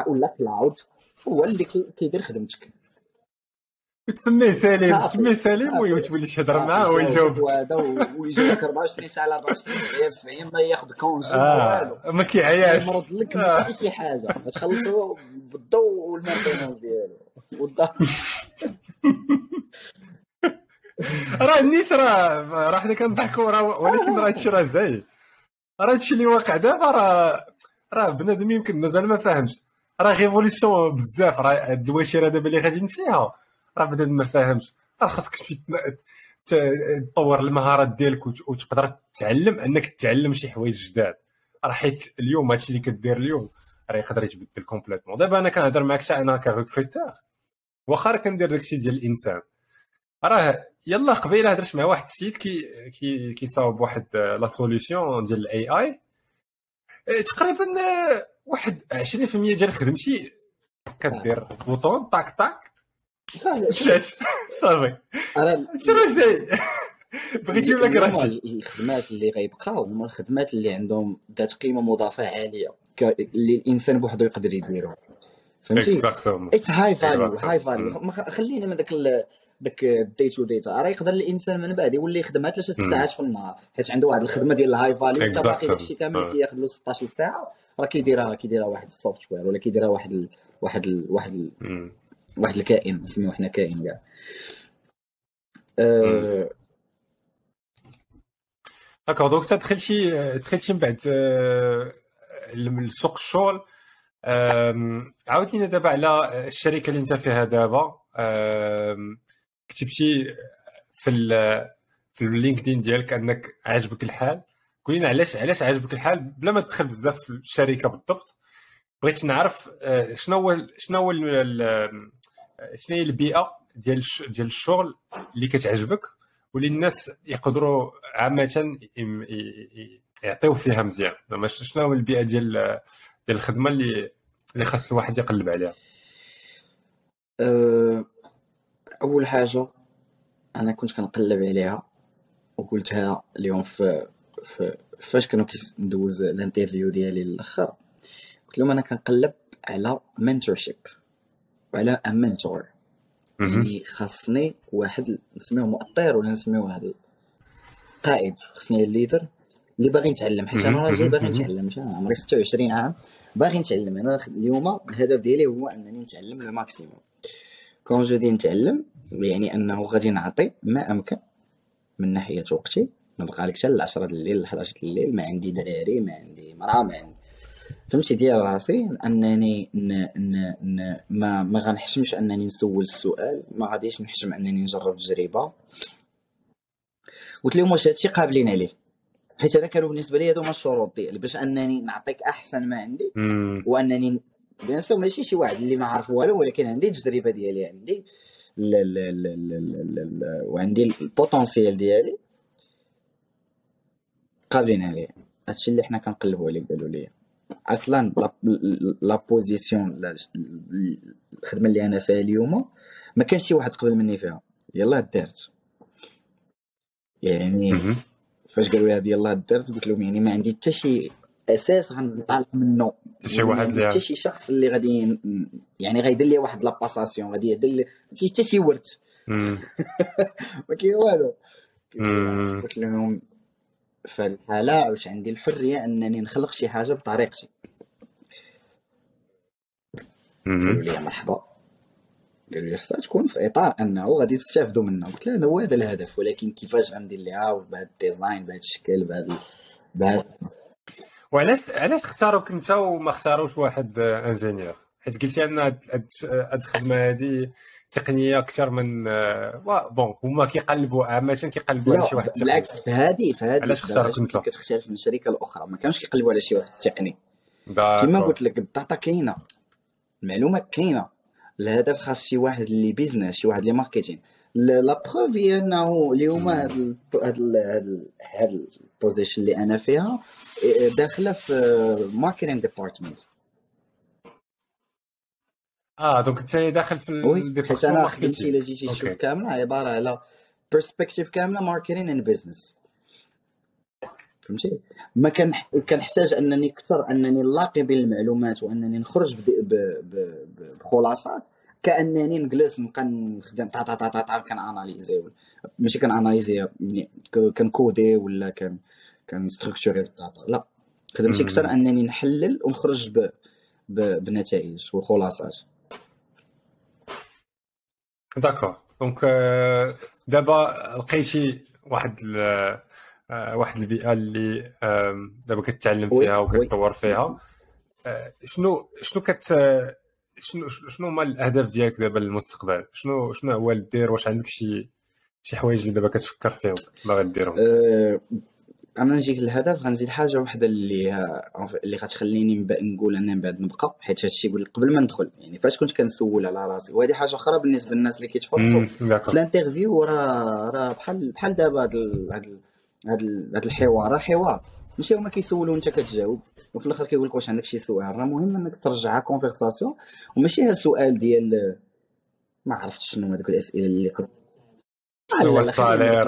ولا cloud هو اللي كيدير خدمتك. تسميه سليم تسميه سليم وتولي تهضر معاه ويجاوب. هذا ويجاوبك 24 ساعة 24 ساعة في 7 ما ياخذ congé آه ما كيعياش. يمرض لك ما شي حاجة. تخلصوا بالضوء وال maintenance ديالو. راه النيت راه راه حنا كنضحكوا راه ولكن راه هادشي راه جاي راه هادشي اللي واقع دابا راه راه بنادم يمكن مازال ما فاهمش. راه révolution بزاف راه هاد الوتيرة دابا اللي غاديين فيها راه بنادم ما فاهمش. راه خاصك تطور المهارات ديالك وتقدر تعلم أنك تعلم شي حوايج جداد. راه حيت اليوم هادشي اللي كدير اليوم راه يقدر يتبدل complètement. دابا أنا كنهضر معاك حتى أنا recruteur واخا كندير داكشي ديال الإنسان. راه يلا قبيله هضرت مع واحد السيد كي كي كيصاوب واحد la solution ديال ال AI إيه، تقريبا واحد 20% ديال خدمتي كدير bouton طاك طاك. شات. صافي. شنو جاي بغيت نجيب لك راسي. الخدمات اللي غيبقاو هما الخدمات اللي عندهم ذات قيمة مضافة عالية اللي الإنسان بوحدو يقدر يديرهم فهمتي؟ it's high value high value خلينا من ذاك داك ال day to day راه يقدر الإنسان من بعد يولي يخدمها ثلاث ساعات في النهار حيت عنده واحد الخدمة ديال ال high value انت باقي داكشي كامل اللي كياخذ له 16 ساعة راه كيديرها كيديرها واحد software ولا كيديرها واحد ال... واحد ال... واحد ال... واحد الكائن نسميوه حنا كائن كاع. أه... d'accord donc دخلتي دخلتي من بعد لسوق الشغل. عاودينا دابا على الشركة اللي انت فيها دابا. كتبتي في في ال LinkedIn ديالك انك عاجبك الحال. قول لنا علاش علاش عاجبك الحال بلا ما تدخل بزاف في الشركة بالضبط. بغيت نعرف آه، شنو هو شنو هو شنو هي البيئة ديال ديال الشغل اللي كتعجبك واللي الناس يقدروا عامة يعطيو فيها مزيان. زعما شنو هو البيئة ديال ديال الخدمة اللي اللي خاص الواحد يقلب عليها؟ أه، أول حاجة أنا كنت كنقلب عليها وقلتها اليوم في, في فاش كانوا كندوز ال interview ديالي الآخر قلت لهم أنا كنقلب على mentorship وعلى mentor يعني خاصني واحد نسميه مؤطر ولا نسميه واحد قائد خاصني ال leader اللي باغي نتعلم حيت أنا راجل باغي نتعلم عمري 26 عام باغي نتعلم. أنا اليوم الهدف ديالي هو أنني نتعلم le maximum quand je dis نتعلم يعني أنه غادي نعطي ما أمكن من ناحية وقتي. نبقى لك حتى ل 10 الليل ل 11 الليل ما عندي دراري ما عندي مراه ما عندي. فهمتي ديال راسي؟ أنني ن... ن... ن... ما ما غنحشمش أنني نسول السؤال ما غاديش نحشم أنني نجرب تجربة. قلت لهم واش هادشي قابلين عليه؟ حيت أنا كانوا بالنسبة لي هذوما الشروط ديالي باش أنني نعطيك أحسن ما عندي وأنني bien sûr ماشي شي واحد اللي ما عارف والو ولكن عندي التجربه ديالي عندي ل ل ل وعندي ال potentiel ديالي قابلين عليه. هادشي اللي حنا كنقلبوا عليه قالوا لي أصلا la position الخدمة اللي أنا فيها اليوم ما كانش شي واحد قبل مني فيها. يلاه دارت يعني فاش قالوا لي هذه يلاه دارت قلت لهم يعني ما عندي حتى شي أساس غنطالع منه شي واحد حتى شي شخص اللي غادي يعني غيدير لي واحد la passation غادي يدير لي ما كاينش حتى شي ورث ما كاين والو. قلت لهم في الحاله واش عندي الحرية أنني نخلق شي حاجة بطريقتي. قالوا لي مرحبا. قالوا لي خصها تكون في إطار أنه غادي تستافدوا منها قلت له هو هذا الهدف ولكن كيفاش غندير ليها بهذا ال design بهذا الشكل بهذا بهذا وعلاش علاش اختاروك انت وما اختاروش واحد ingénieur حيت قلتي ان هاد الخدمة هذه تقنية أكثر من bon هما كيقلبوا عامة كيقلبوا على شي واحد بالعكس في هذه في هذه علاش اختارك أنت؟ كتختلف من الشركة الأخرى. ما كانوش كيقلبوا على شي واحد تقني. كما قلت لك ال data كاينة. المعلومة كاينة. الهدف خاص شي واحد اللي business شي واحد اللي marketing la preuve هي إنه اليوم هاد هاد ال position اللي أنا فيها داخلة في marketing department آه donc أنت داخل في oui حيت أنا خدمتي إلا جيتي تشوف كاملة عبارة على perspective كاملة marketing and business فهمتي؟ ما كان كنحتاج أنني أكثر أنني نلاقي بين المعلومات وأنني نخرج بخلاصات كأنني نجلس نبقى نخدم طا طا طا طا كن analyser ماشي كن analyser يعني كن coder ولا كان كن structurer ال data لا. خدمتي أكثر أنني نحلل ونخرج ب... ب... بنتائج وخلاصات. d'accord donc دابا لقيتي واحد آه، واحد البيئة اللي دابا كتعلم فيها وكتطور فيها. آه، شنو شنو كت شنو شنو هما الأهداف ديالك دابا للمستقبل؟ شنو شنو هو دير واش عندك شي شي حوايج اللي دابا كتفكر فيهم باغي ديرهم؟ أه أنا نجيك الهدف غنزيد حاجة واحدة اللي اللي غتخليني نقول اني من بعد نبقى حيت هادشي قبل ما ندخل يعني فاش كنت كنسول على راسي وهذه حاجة أخرى بالنسبة للناس اللي كيتفرجوا. في ال interview راه راه بحال بحال دابا هاد هاد الحوار. راه حوار ماشي هما كيسولوا وانت كتجاوب. وفي الآخر كيقول لك واش عندك شي سؤال؟ راه مهم انك ترجعها conversation وماشي ها السؤال ديال ما عرفتش شنو هذوك الأسئلة اللي قبل هو الصالير؟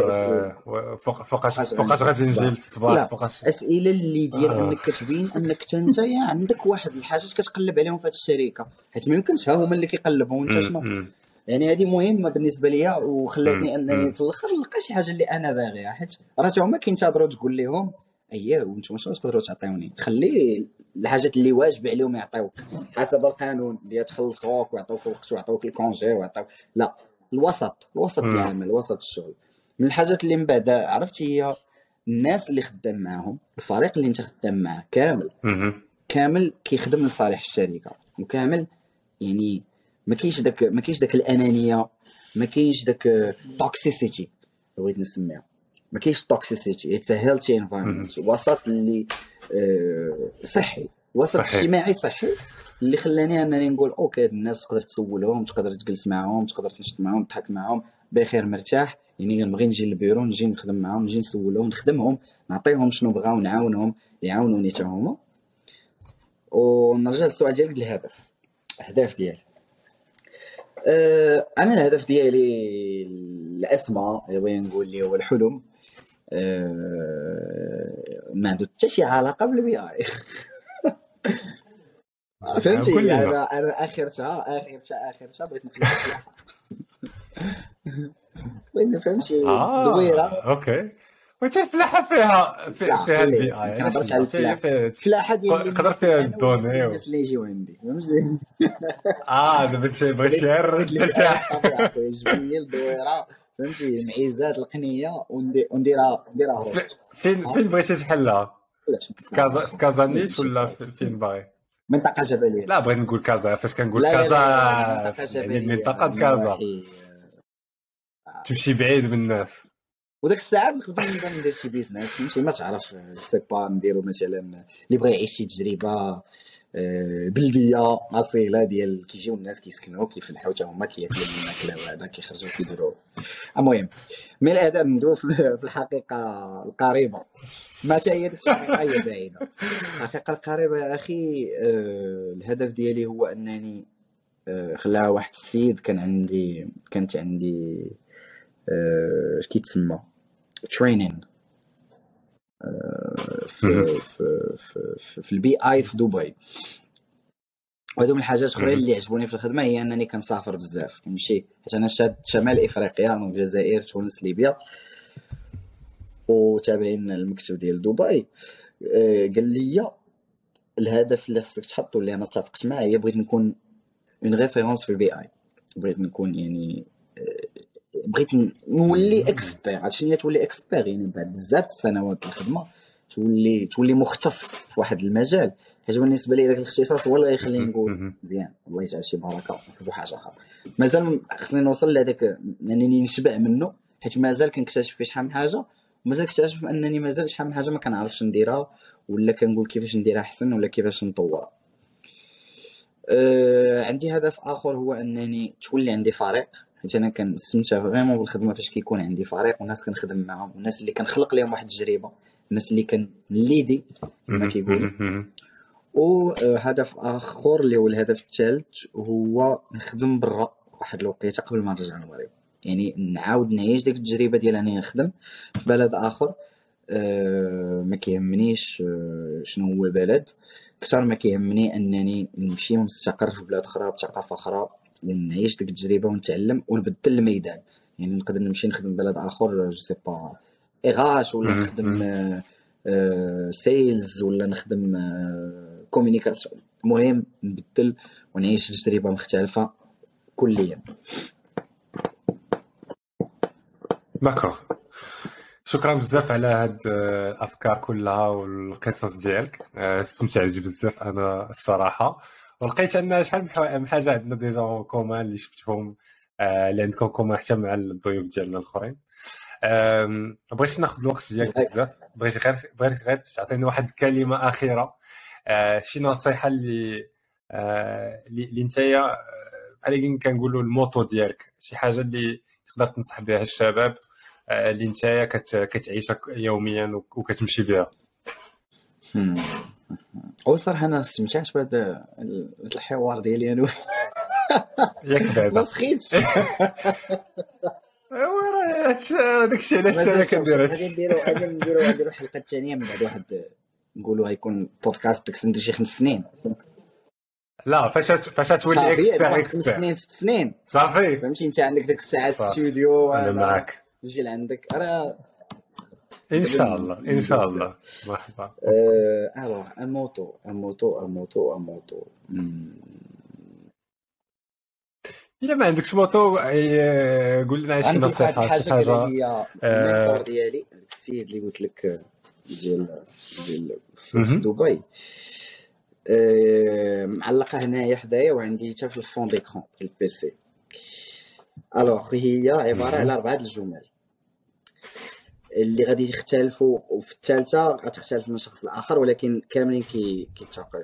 فوقاش فوقاش غادي نجي في الصباح فوقاش أسئلة اللي ديال آه. أنك كتبين أنك أنت عندك واحد الحاجات كتقلب عليهم في هذه الشركة حيت ما يمكنش. ها هما اللي كيقلبوا وانت شنو؟ يعني هذه مهمة بالنسبة ليا وخلاتني أنني في الأخر نلقى شي حاجة اللي أنا باغيها حيت راه هما كينتظروا تقول لهم اييه وأنتم شنو تقدروا تعطيوني؟ خلي الحاجات اللي واجب عليهم يعطيوك. حسب القانون اللي تخلصوك ويعطوك الوقت ويعطوك ال congé ويعطوك لا الوسط الوسط العمل وسط الشغل. من الحاجات اللي من بعد عرفتي هي الناس اللي خدام معاهم الفريق اللي انت خدام معاه كامل. كامل كيخدم لصالح الشركة. وكامل يعني ما كاينش داك ما كاينش داك الأنانية ما كاينش داك toxicity بغيت نسميها. ما كاينش toxicity it's healthy environment وسط اللي آه، صحي. وسط. اجتماعي صحي. اللي خلاني انني نقول أوكي الناس تقدر تسولهم تقدر تجلس معاهم تقدر تنشط معاهم تضحك معاهم بخير مرتاح. يعني نبغي نجي للبيرو نجي نخدم معاهم نجي نسولهم نخدمهم نعطيهم شنو بغاو نعاونهم يعاونوني حتى هما. ونرجع للسؤال ديالك الهدف الأهداف ديالي أه أنا الهدف ديالي الاسمى اللي بغينا نقول اللي هو الحلم. ما عنده حتى شي علاقه بالبي اي فهمتي لي أنا أنا اخرتها اخرتها اخرتها بغيت فلاحه بغيت فهمتي آه دويره أوكي وانت الفلاحه فيها فيها البي ما اي كنهضرش على الفلاحة. فيها فلاحه ديال اللي قدر فيها الدوني والناس اللي يجيو عندي فهمتي آه دابا انت بغيت غير جبني الدويره فهمتي؟ المعيزات القنية وندي- ونديرها نديرها فين فين بغيتي تحلها؟ في كازا في كازانيت ولا في- فين باغي؟ منطقه جبليه لا بغيت نقول كازا فاش كنقول كازا يعني منطقه كازا. نواحي- تمشي بعيد من الناس. وداك الساعة نقدر نبدا ندير شي business فهمتي؟ ما تعرف sais pas نديرو مثلا اللي بغى يعيش شي تجربة. بلدية اصيله ديال كيجيو الناس كيسكنوا كيفلحوا حتى هما كياكلوا الماكله وهذا كيخرجوا كيديروا. المهم من الاهداف ندوي في الحقيقة القريبة. ما حتى هي الحقيقة هي بعيدة. الحقيقة القريبة يا أخي آه، الهدف ديالي هو أنني آه، خلاها واحد السيد كان عندي كانت عندي آه، اش كيتسمى؟ training في. في, في, في, في ال BI في دبي. وهذو من الحاجات مهم. اللي عجبوني في الخدمة هي أنني كنسافر بزاف. كنمشي حيت أنا شاد شمال إفريقيا دونك الجزائر تونس ليبيا. وتابعين المكتب ديال دبي. آه، قال لي الهدف اللي خصك تحطو اللي أنا اتفقت معاه هي بغيت نكون une référence في ال BI. بغيت نكون يعني بغيت نولي expert عرفت شنو تولي expert يعني بعد بزاف السنوات الخدمة تولي تولي مختص في واحد المجال. حيت بالنسبة لي ذاك الاختصاص هو اللي غيخليني نقول. مزيان. الله يجعل شي بركة نشوفوا حاجة أخرى مازال خصني نوصل لهذاك أنني نشبع منه. حيت مازال كنكتشف في شحال من حاجة. ومازال كنكتشف أنني مازال شحال من حاجة ما كنعرفش نديرها. ولا كنقول كيفاش نديرها أحسن ولا كيفاش نطورها. أه عندي هدف آخر هو أنني تولي عندي فريق. حيت أنا كنستمتع فريمون بالخدمة فاش كيكون عندي فريق والناس كنخدم معاهم والناس اللي كنخلق لهم واحد التجربة الناس اللي كنليدي كما كيقولوا. وهدف آخر اللي هو الهدف الثالث هو نخدم برا واحد الوقيتة قبل ما نرجع للمغرب. يعني نعاود نعيش ديك التجربة ديال أنني نخدم في بلد آخر أه ما كيهمنيش أه شنو هو البلد. أكثر ما كيهمني أنني نمشي ونستقر في بلاد أخرى بثقافة أخرى. ونعيش ديك التجربة ونتعلم ونبدل الميدان. يعني نقدر نمشي نخدم بلد آخر je sais pas اغاش ولا. نخدم آه، آه، sales ولا نخدم آه، communication المهم نبدل ونعيش تجربة مختلفة كليا. d'accord شكرا بزاف على هاد آه، الأفكار كلها والقصص ديالك. آه، استمتعت بزاف أنا الصراحة. ولقيت أن شحال من حاجة عندنا déjà commun اللي شفتهم آه، اللي عندكم commun حتى مع الضيوف ديالنا الأخرين. آم، بغيت ناخذ الوقت ديالك بزاف. بغيت غير بغيت غير تعطيني واحد الكلمة أخيرة. آه، شي نصيحة اللي آه، اللي آه، بحال اللي كنقولوا الموتو ديالك. شي حاجة اللي تقدر تنصح بها الشباب اللي كت- كتعيشها يوميا وك- وكتمشي بها. هو صراحة أنا استمتعت بهذا الحوار ديالي أنا. ياك ما بعدا سخيتش. أيوا راه داك الشيء علاش أنا كندير هادشي. نديرو غادي نديرو غادي نديرو حلقه ثانية من بعد واحد نقولوا غيكون بودكاست ديك ندير شي خمس سنين. لا فاش فاش تولي expert expert سنين ست سنين. صافي. فهمتي؟ انت عندك ديك الساعة. ستوديو أنا معك يجي لعندك راه إن شاء الله إن شاء الله مرحبا Euh, alors, un motto, un motto, un motto, un motto. Hmm. الا ما عندكش motto أي- قول لنا شي نصيحة شي حاجة هي آه. ال mentor ديالي السيد اللي قلت لك آه، ديال ديال في. دبي آه، معلقة هنايا حدايا وعندي حتى في ال fond d'écran ال PC alors هي عبارة. على أربعة الجمل اللي غادي يختلفوا وفي الثالثة غتختلف من شخص لآخر ولكن كاملين كي كيتفقوا.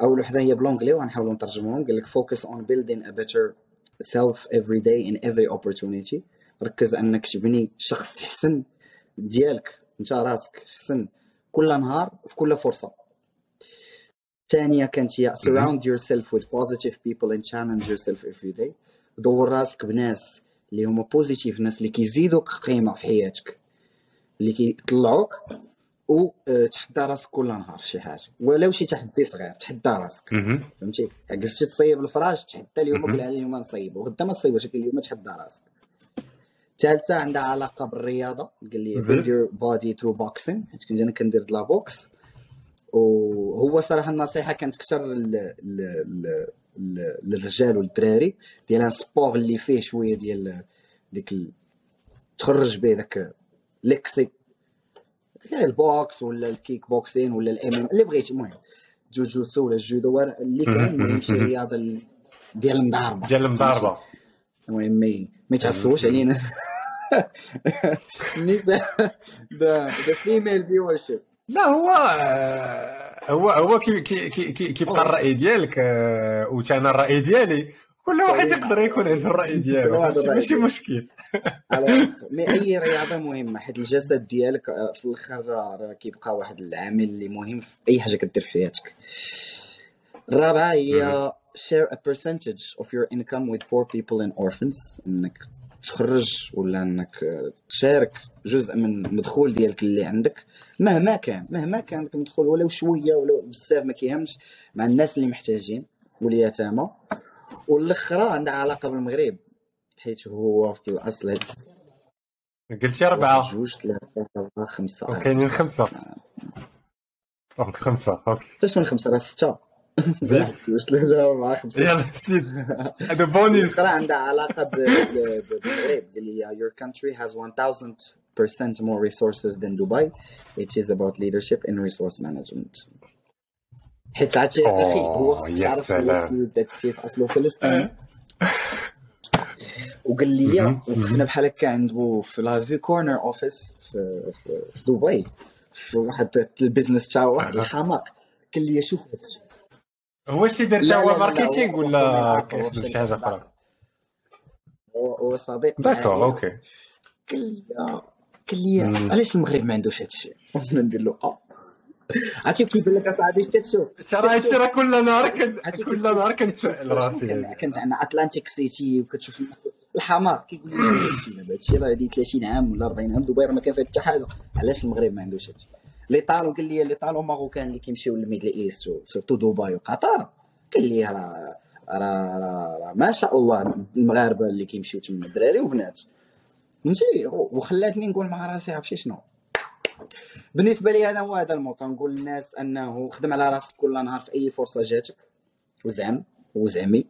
أول وحدة هي ب l'anglais وغنحاولوا نترجموهم قال لك focus on building a better self every day in every opportunity. ركز أنك تبني شخص حسن ديالك أنت راسك حسن كل نهار في كل فرصة. الثانية كانت هي surround yourself with positive people and challenge yourself every day. دور راسك بناس اللي هما positif ناس اللي كيزيدوك قيمة في حياتك. اللي كيطلعوك وتحدى راسك كل نهار شي حاجة. ولو شي تحدي صغير تحدى راسك. فهمتي؟ جلستي تصيب الفراش تحدى اليوم قول اليوم نصيبو غدا ما تصيبوش ولكن اليوم تحدى راسك. الثالثه عندها علاقة بالرياضة. قال لي build your body through boxing. حيت كنت أنا كندير la boxe وهو صراحة النصيحة كانت أكثر للرجال والدراري. ديال sport اللي فيه شوية ديال ديك تخرج به داك l'excès ال boxe ولا ال kick-boxing ولا ال MMA اللي بغيتي المهم jujitsu ولا الجودو اللي كان المهم شي رياضة ديال المضاربة. ديال المضاربة. المهم ما يتعصبوش علينا. النساء the female viewership لا هو هو هو كي كي كي كيبقى الرأي ديالك وتانا الرأي ديالي. كل واحد يقدر يكون عنده الراي ديالو. ماشي مشكل. mais أي رياضة مهمة؟ حيت الجسد ديالك في الآخر راه كيبقى واحد العامل اللي مهم في أي حاجة كدير في حياتك. الرابعه هي share a percentage of your income with poor people and orphans. إنك تخرج ولا إنك تشارك جزء من المدخول ديالك اللي عندك. مهما كان مهما كان عندك مدخول ولو شوية ولو بزاف ما كيهمش مع الناس اللي محتاجين واليتامى. والأخرى عندها علاقة بالمغرب حيت هو في الأصل قلتي أربعة جوج ثلاثة أربعة خمسة وكاينين خمسة. donc خمسة. okay. أش من خمسة؟ راه ستة. زيد. جوج ثلاثة أربعة خمسة. يلا زيد. هذا بونيس. الأخرى عندها ب- بالمغرب قال لي your country has 1000% more resources than Dubai. It is about leadership and resource management. حيت عرفتي أخي هو تعرف هو سلام. السيد اصله فلسطيني وقال لي وقفنا بحال هكا عنده في لا في corner office في, دبي في واحد ال business تاعو واحد. الحماق. قال لي شوف هادشي هو شي دار هو marketing ولا شي الإخبار. أخرى. هو صديق. d'accord. Okay. قال لي قال لي. علاش المغرب ما عندوش هادشي وأنا ندير له آه. عرفتي كيبان لك اصاحبي اش كتشوف ترى هادشي راه كل نهار كل نهار كنتسائل راسي. كانت عندنا أتلانتيك سيتي وكتشوف الحماق كيقول لي هادشي دابا هادشي راه هادي 30 عام ولا 40 عام دبي راه ما كان فيها حتى حاجة. علاش المغرب ما عندوش هادشي؟ les talents قال لي les talents marocains اللي كيمشيو لل Middle East surtout دبي وقطر. قال لي راه راه راه راه ما شاء الله المغاربة اللي كيمشيو تما دراري وبنات. فهمتي؟ وخلاتني نقول مع راسي عرفتي شنو؟ بالنسبة لي هذا هو هذا الموطن. نقول للناس أنه خدم على راسك كل نهار في أي فرصة جاتك. وزعم وزعمي.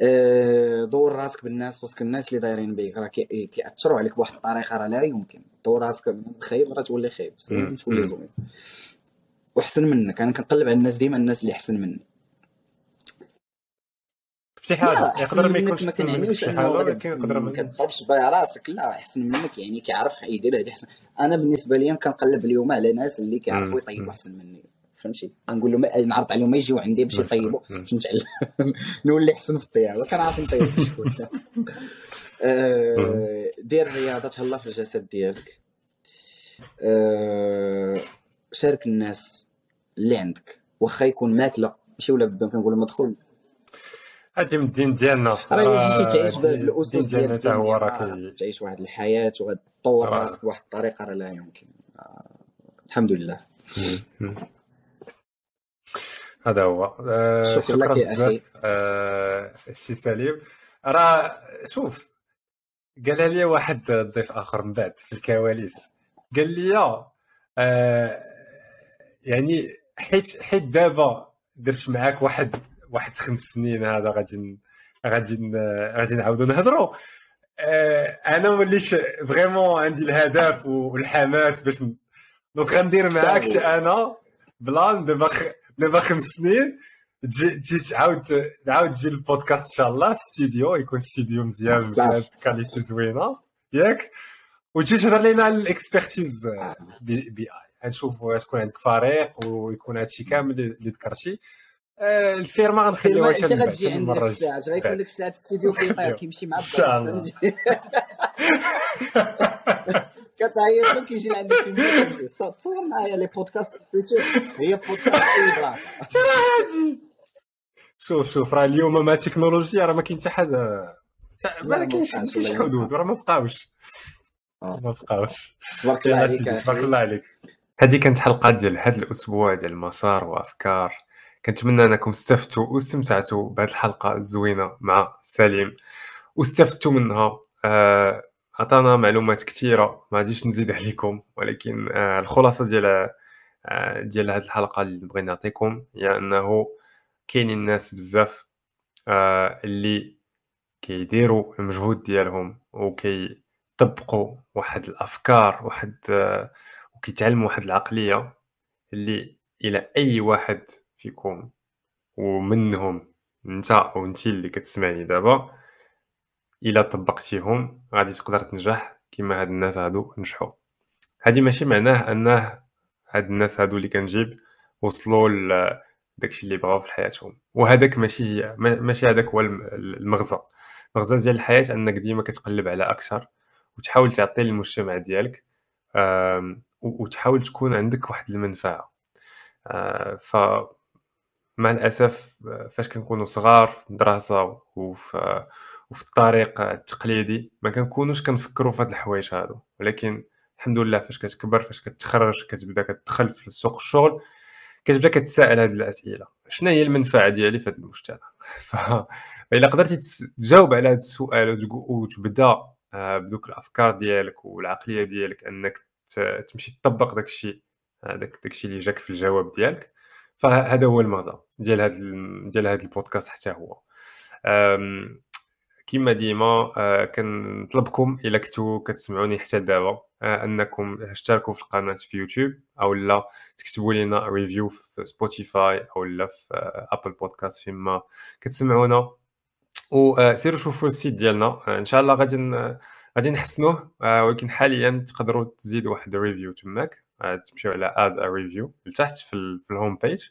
آه، دور راسك بالناس خصك الناس اللي دايرين بيك. راه كي- كيأثروا عليك بواحد الطريقة راه لا يمكن. دور راسك خايب راه تولي خايب تولي. زوين. وحسن منك. أنا كنقلب على الناس ديما الناس اللي احسن مني شي حاجة لا يقدر أحسن ما يكونش ما أحسن منك كنعنيوش شي غادي ولكن يقدر ما ما كتضربش بها راسك لا أحسن منك يعني كيعرف يدير هادي احسن أنا بالنسبة لي كنقلب اليوم على ناس اللي كيعرفوا. يطيبوا أحسن مني فهمتي؟ نقول لهم نعرض عليهم يجيو عندي باش ما. يطيبوا. باش نتعلم نولي أحسن في الطياب كنعرف نطيب في دير رياضة تهلا في الجسد ديالك. آه، شارك الناس اللي عندك واخا يكون ماكلة ماشي ولا بدا كنقول مدخول. هادي من الدين ديالنا راه تعيش بالاسس ديال ديالنا حتى هو راه تعيش واحد الحياة وغتطور راسك بواحد الطريقة راه لا يمكن. آه، الحمد لله. هذا هو. آه، شكرا لك يا. بزاف. آه، السي سليم. راه شوف قال لي واحد ضيف آخر من بعد في الكواليس. قال لي آه، يعني حيت حيت دابا درت معاك واحد واحد خمس سنين هذا غادي غادي غادي نعاودو نهضروا آه، أنا وليت vraiment عندي الهدف والحماس باش donc غندير معاك. أنا plan دابا دابا خمس سنين. تجي تجي تعاود تعاود تجي البودكاست إن شاء الله في ستوديو يكون ستوديو مزيان. مزيان qualité زوينة. ياك؟ وتجي تهضر لينا على ال expertise ب BI. نشوفوا تكون عندك فريق ويكون هادشي كامل اللي ذكرتي. آه، الفيرما غنخليوها إنت غتجي عندي ديك الساعات غيكون ديك الساعات الاستوديو كيطير كيمشي مع إن شاء الله. كتعيط له كيجي لعندك تصور معايا لي بودكاست هي بودكاست اي بلاصه شوف شوف راه اليوم مع التكنولوجيا راه ما كاين حتى حاجة. ما كاينش حدود راه ما بقاوش. آه. ما بقاوش. تبارك الله عليك تبارك الله عليك. هذه كانت حلقة ديال هذا الأسبوع ديال مسار وأفكار. كنتمنى أنكم استفدتوا واستمتعتوا بهذه الحلقة الزوينة مع سليم. واستفدتوا منها آه عطانا معلومات كثيرة ما غاديش نزيد عليكم ولكن آه الخلاصة ديال آه ديال هذه الحلقة اللي بغيت نعطيكم هي أنه كاينين الناس بزاف اللي كيديروا المجهود ديالهم وكيطبقوا واحد الأفكار واحد وكيتعلموا واحد العقلية اللي إلى أي واحد فيكم ومنهم انت أو انت اللي كتسمعني دابا. إلا طبقتيهم غادي تقدر تنجح كما هاد الناس هادو نجحوا هادي ماشي معناه أنه هاد الناس هادو اللي كنجيب وصلوا داكشي اللي بغاو في حياتهم. وهذاك ماشي ماشي هذاك هو المغزى. المغزى ديال الحياة أنك ديما كتقلب على أكثر وتحاول تعطي للمجتمع ديالك وتحاول تكون عندك واحد المنفعة. آه، ف مع الأسف فاش كنكونوا صغار في المدرسة وفي وفي الطريق التقليدي ما كنكونوش كنفكروا في هاد الحوايج هادو. ولكن الحمد لله فاش كتكبر فاش كتخرج كتبدا كتدخل في سوق الشغل كتبدا كتسائل هذه الأسئلة. شنو هي المنفعة ديالي في هذا المجتمع؟ فاذا قدرتي تجاوب على هذا السؤال وتبدا آه، بدوك الأفكار ديالك والعقلية ديالك أنك تمشي تطبق داك الشيء هذاك داك الشيء اللي جاك في الجواب ديالك. فهذا هو المغزى ديال هذا ديال هذا البودكاست حتى هو. كما ديما آه، كنطلبكم إلا كنتو كتسمعوني حتى دابا آه، أنكم تشتركوا في القناة في يوتيوب أو لا تكتبوا لنا review في سبوتيفاي أو لا في Apple Podcast فيما كتسمعونا. وسيروا شوفوا ال site ديالنا آه، إن شاء الله غادي غادي نحسنوه ولكن حاليا تقدروا تزيدوا واحد ال review تماك. تمشيو على add review لتحت في ال home page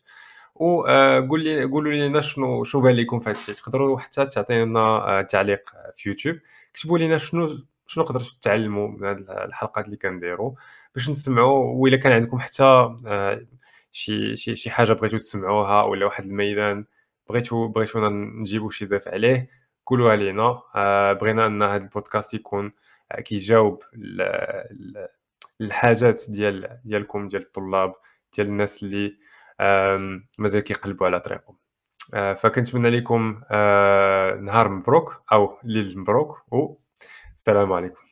وقول لي قولوا لنا شنو شنو بان لكم في هذا الشيء؟ تقدروا حتى تعطينا آه، تعليق في يوتيوب. كتبوا لنا شنو شنو قدرتوا تعلموا من هذه الحلقات اللي كنديروا باش نسمعوا والا كان عندكم حتى آه، شي شي شي حاجة بغيتوا تسمعوها ولا واحد الميدان بغيتوا بغيتونا نجيبوا شي ضيف عليه قولوها لينا. آه، بغينا أن هذا البودكاست يكون كيجاوب الحاجات ديال ديالكم ديال الطلاب ديال الناس اللي مازال كيقلبوا على طريقهم. آه، فكنتمنى لكم آه، نهار مبروك أو ليل مبروك والسلام عليكم.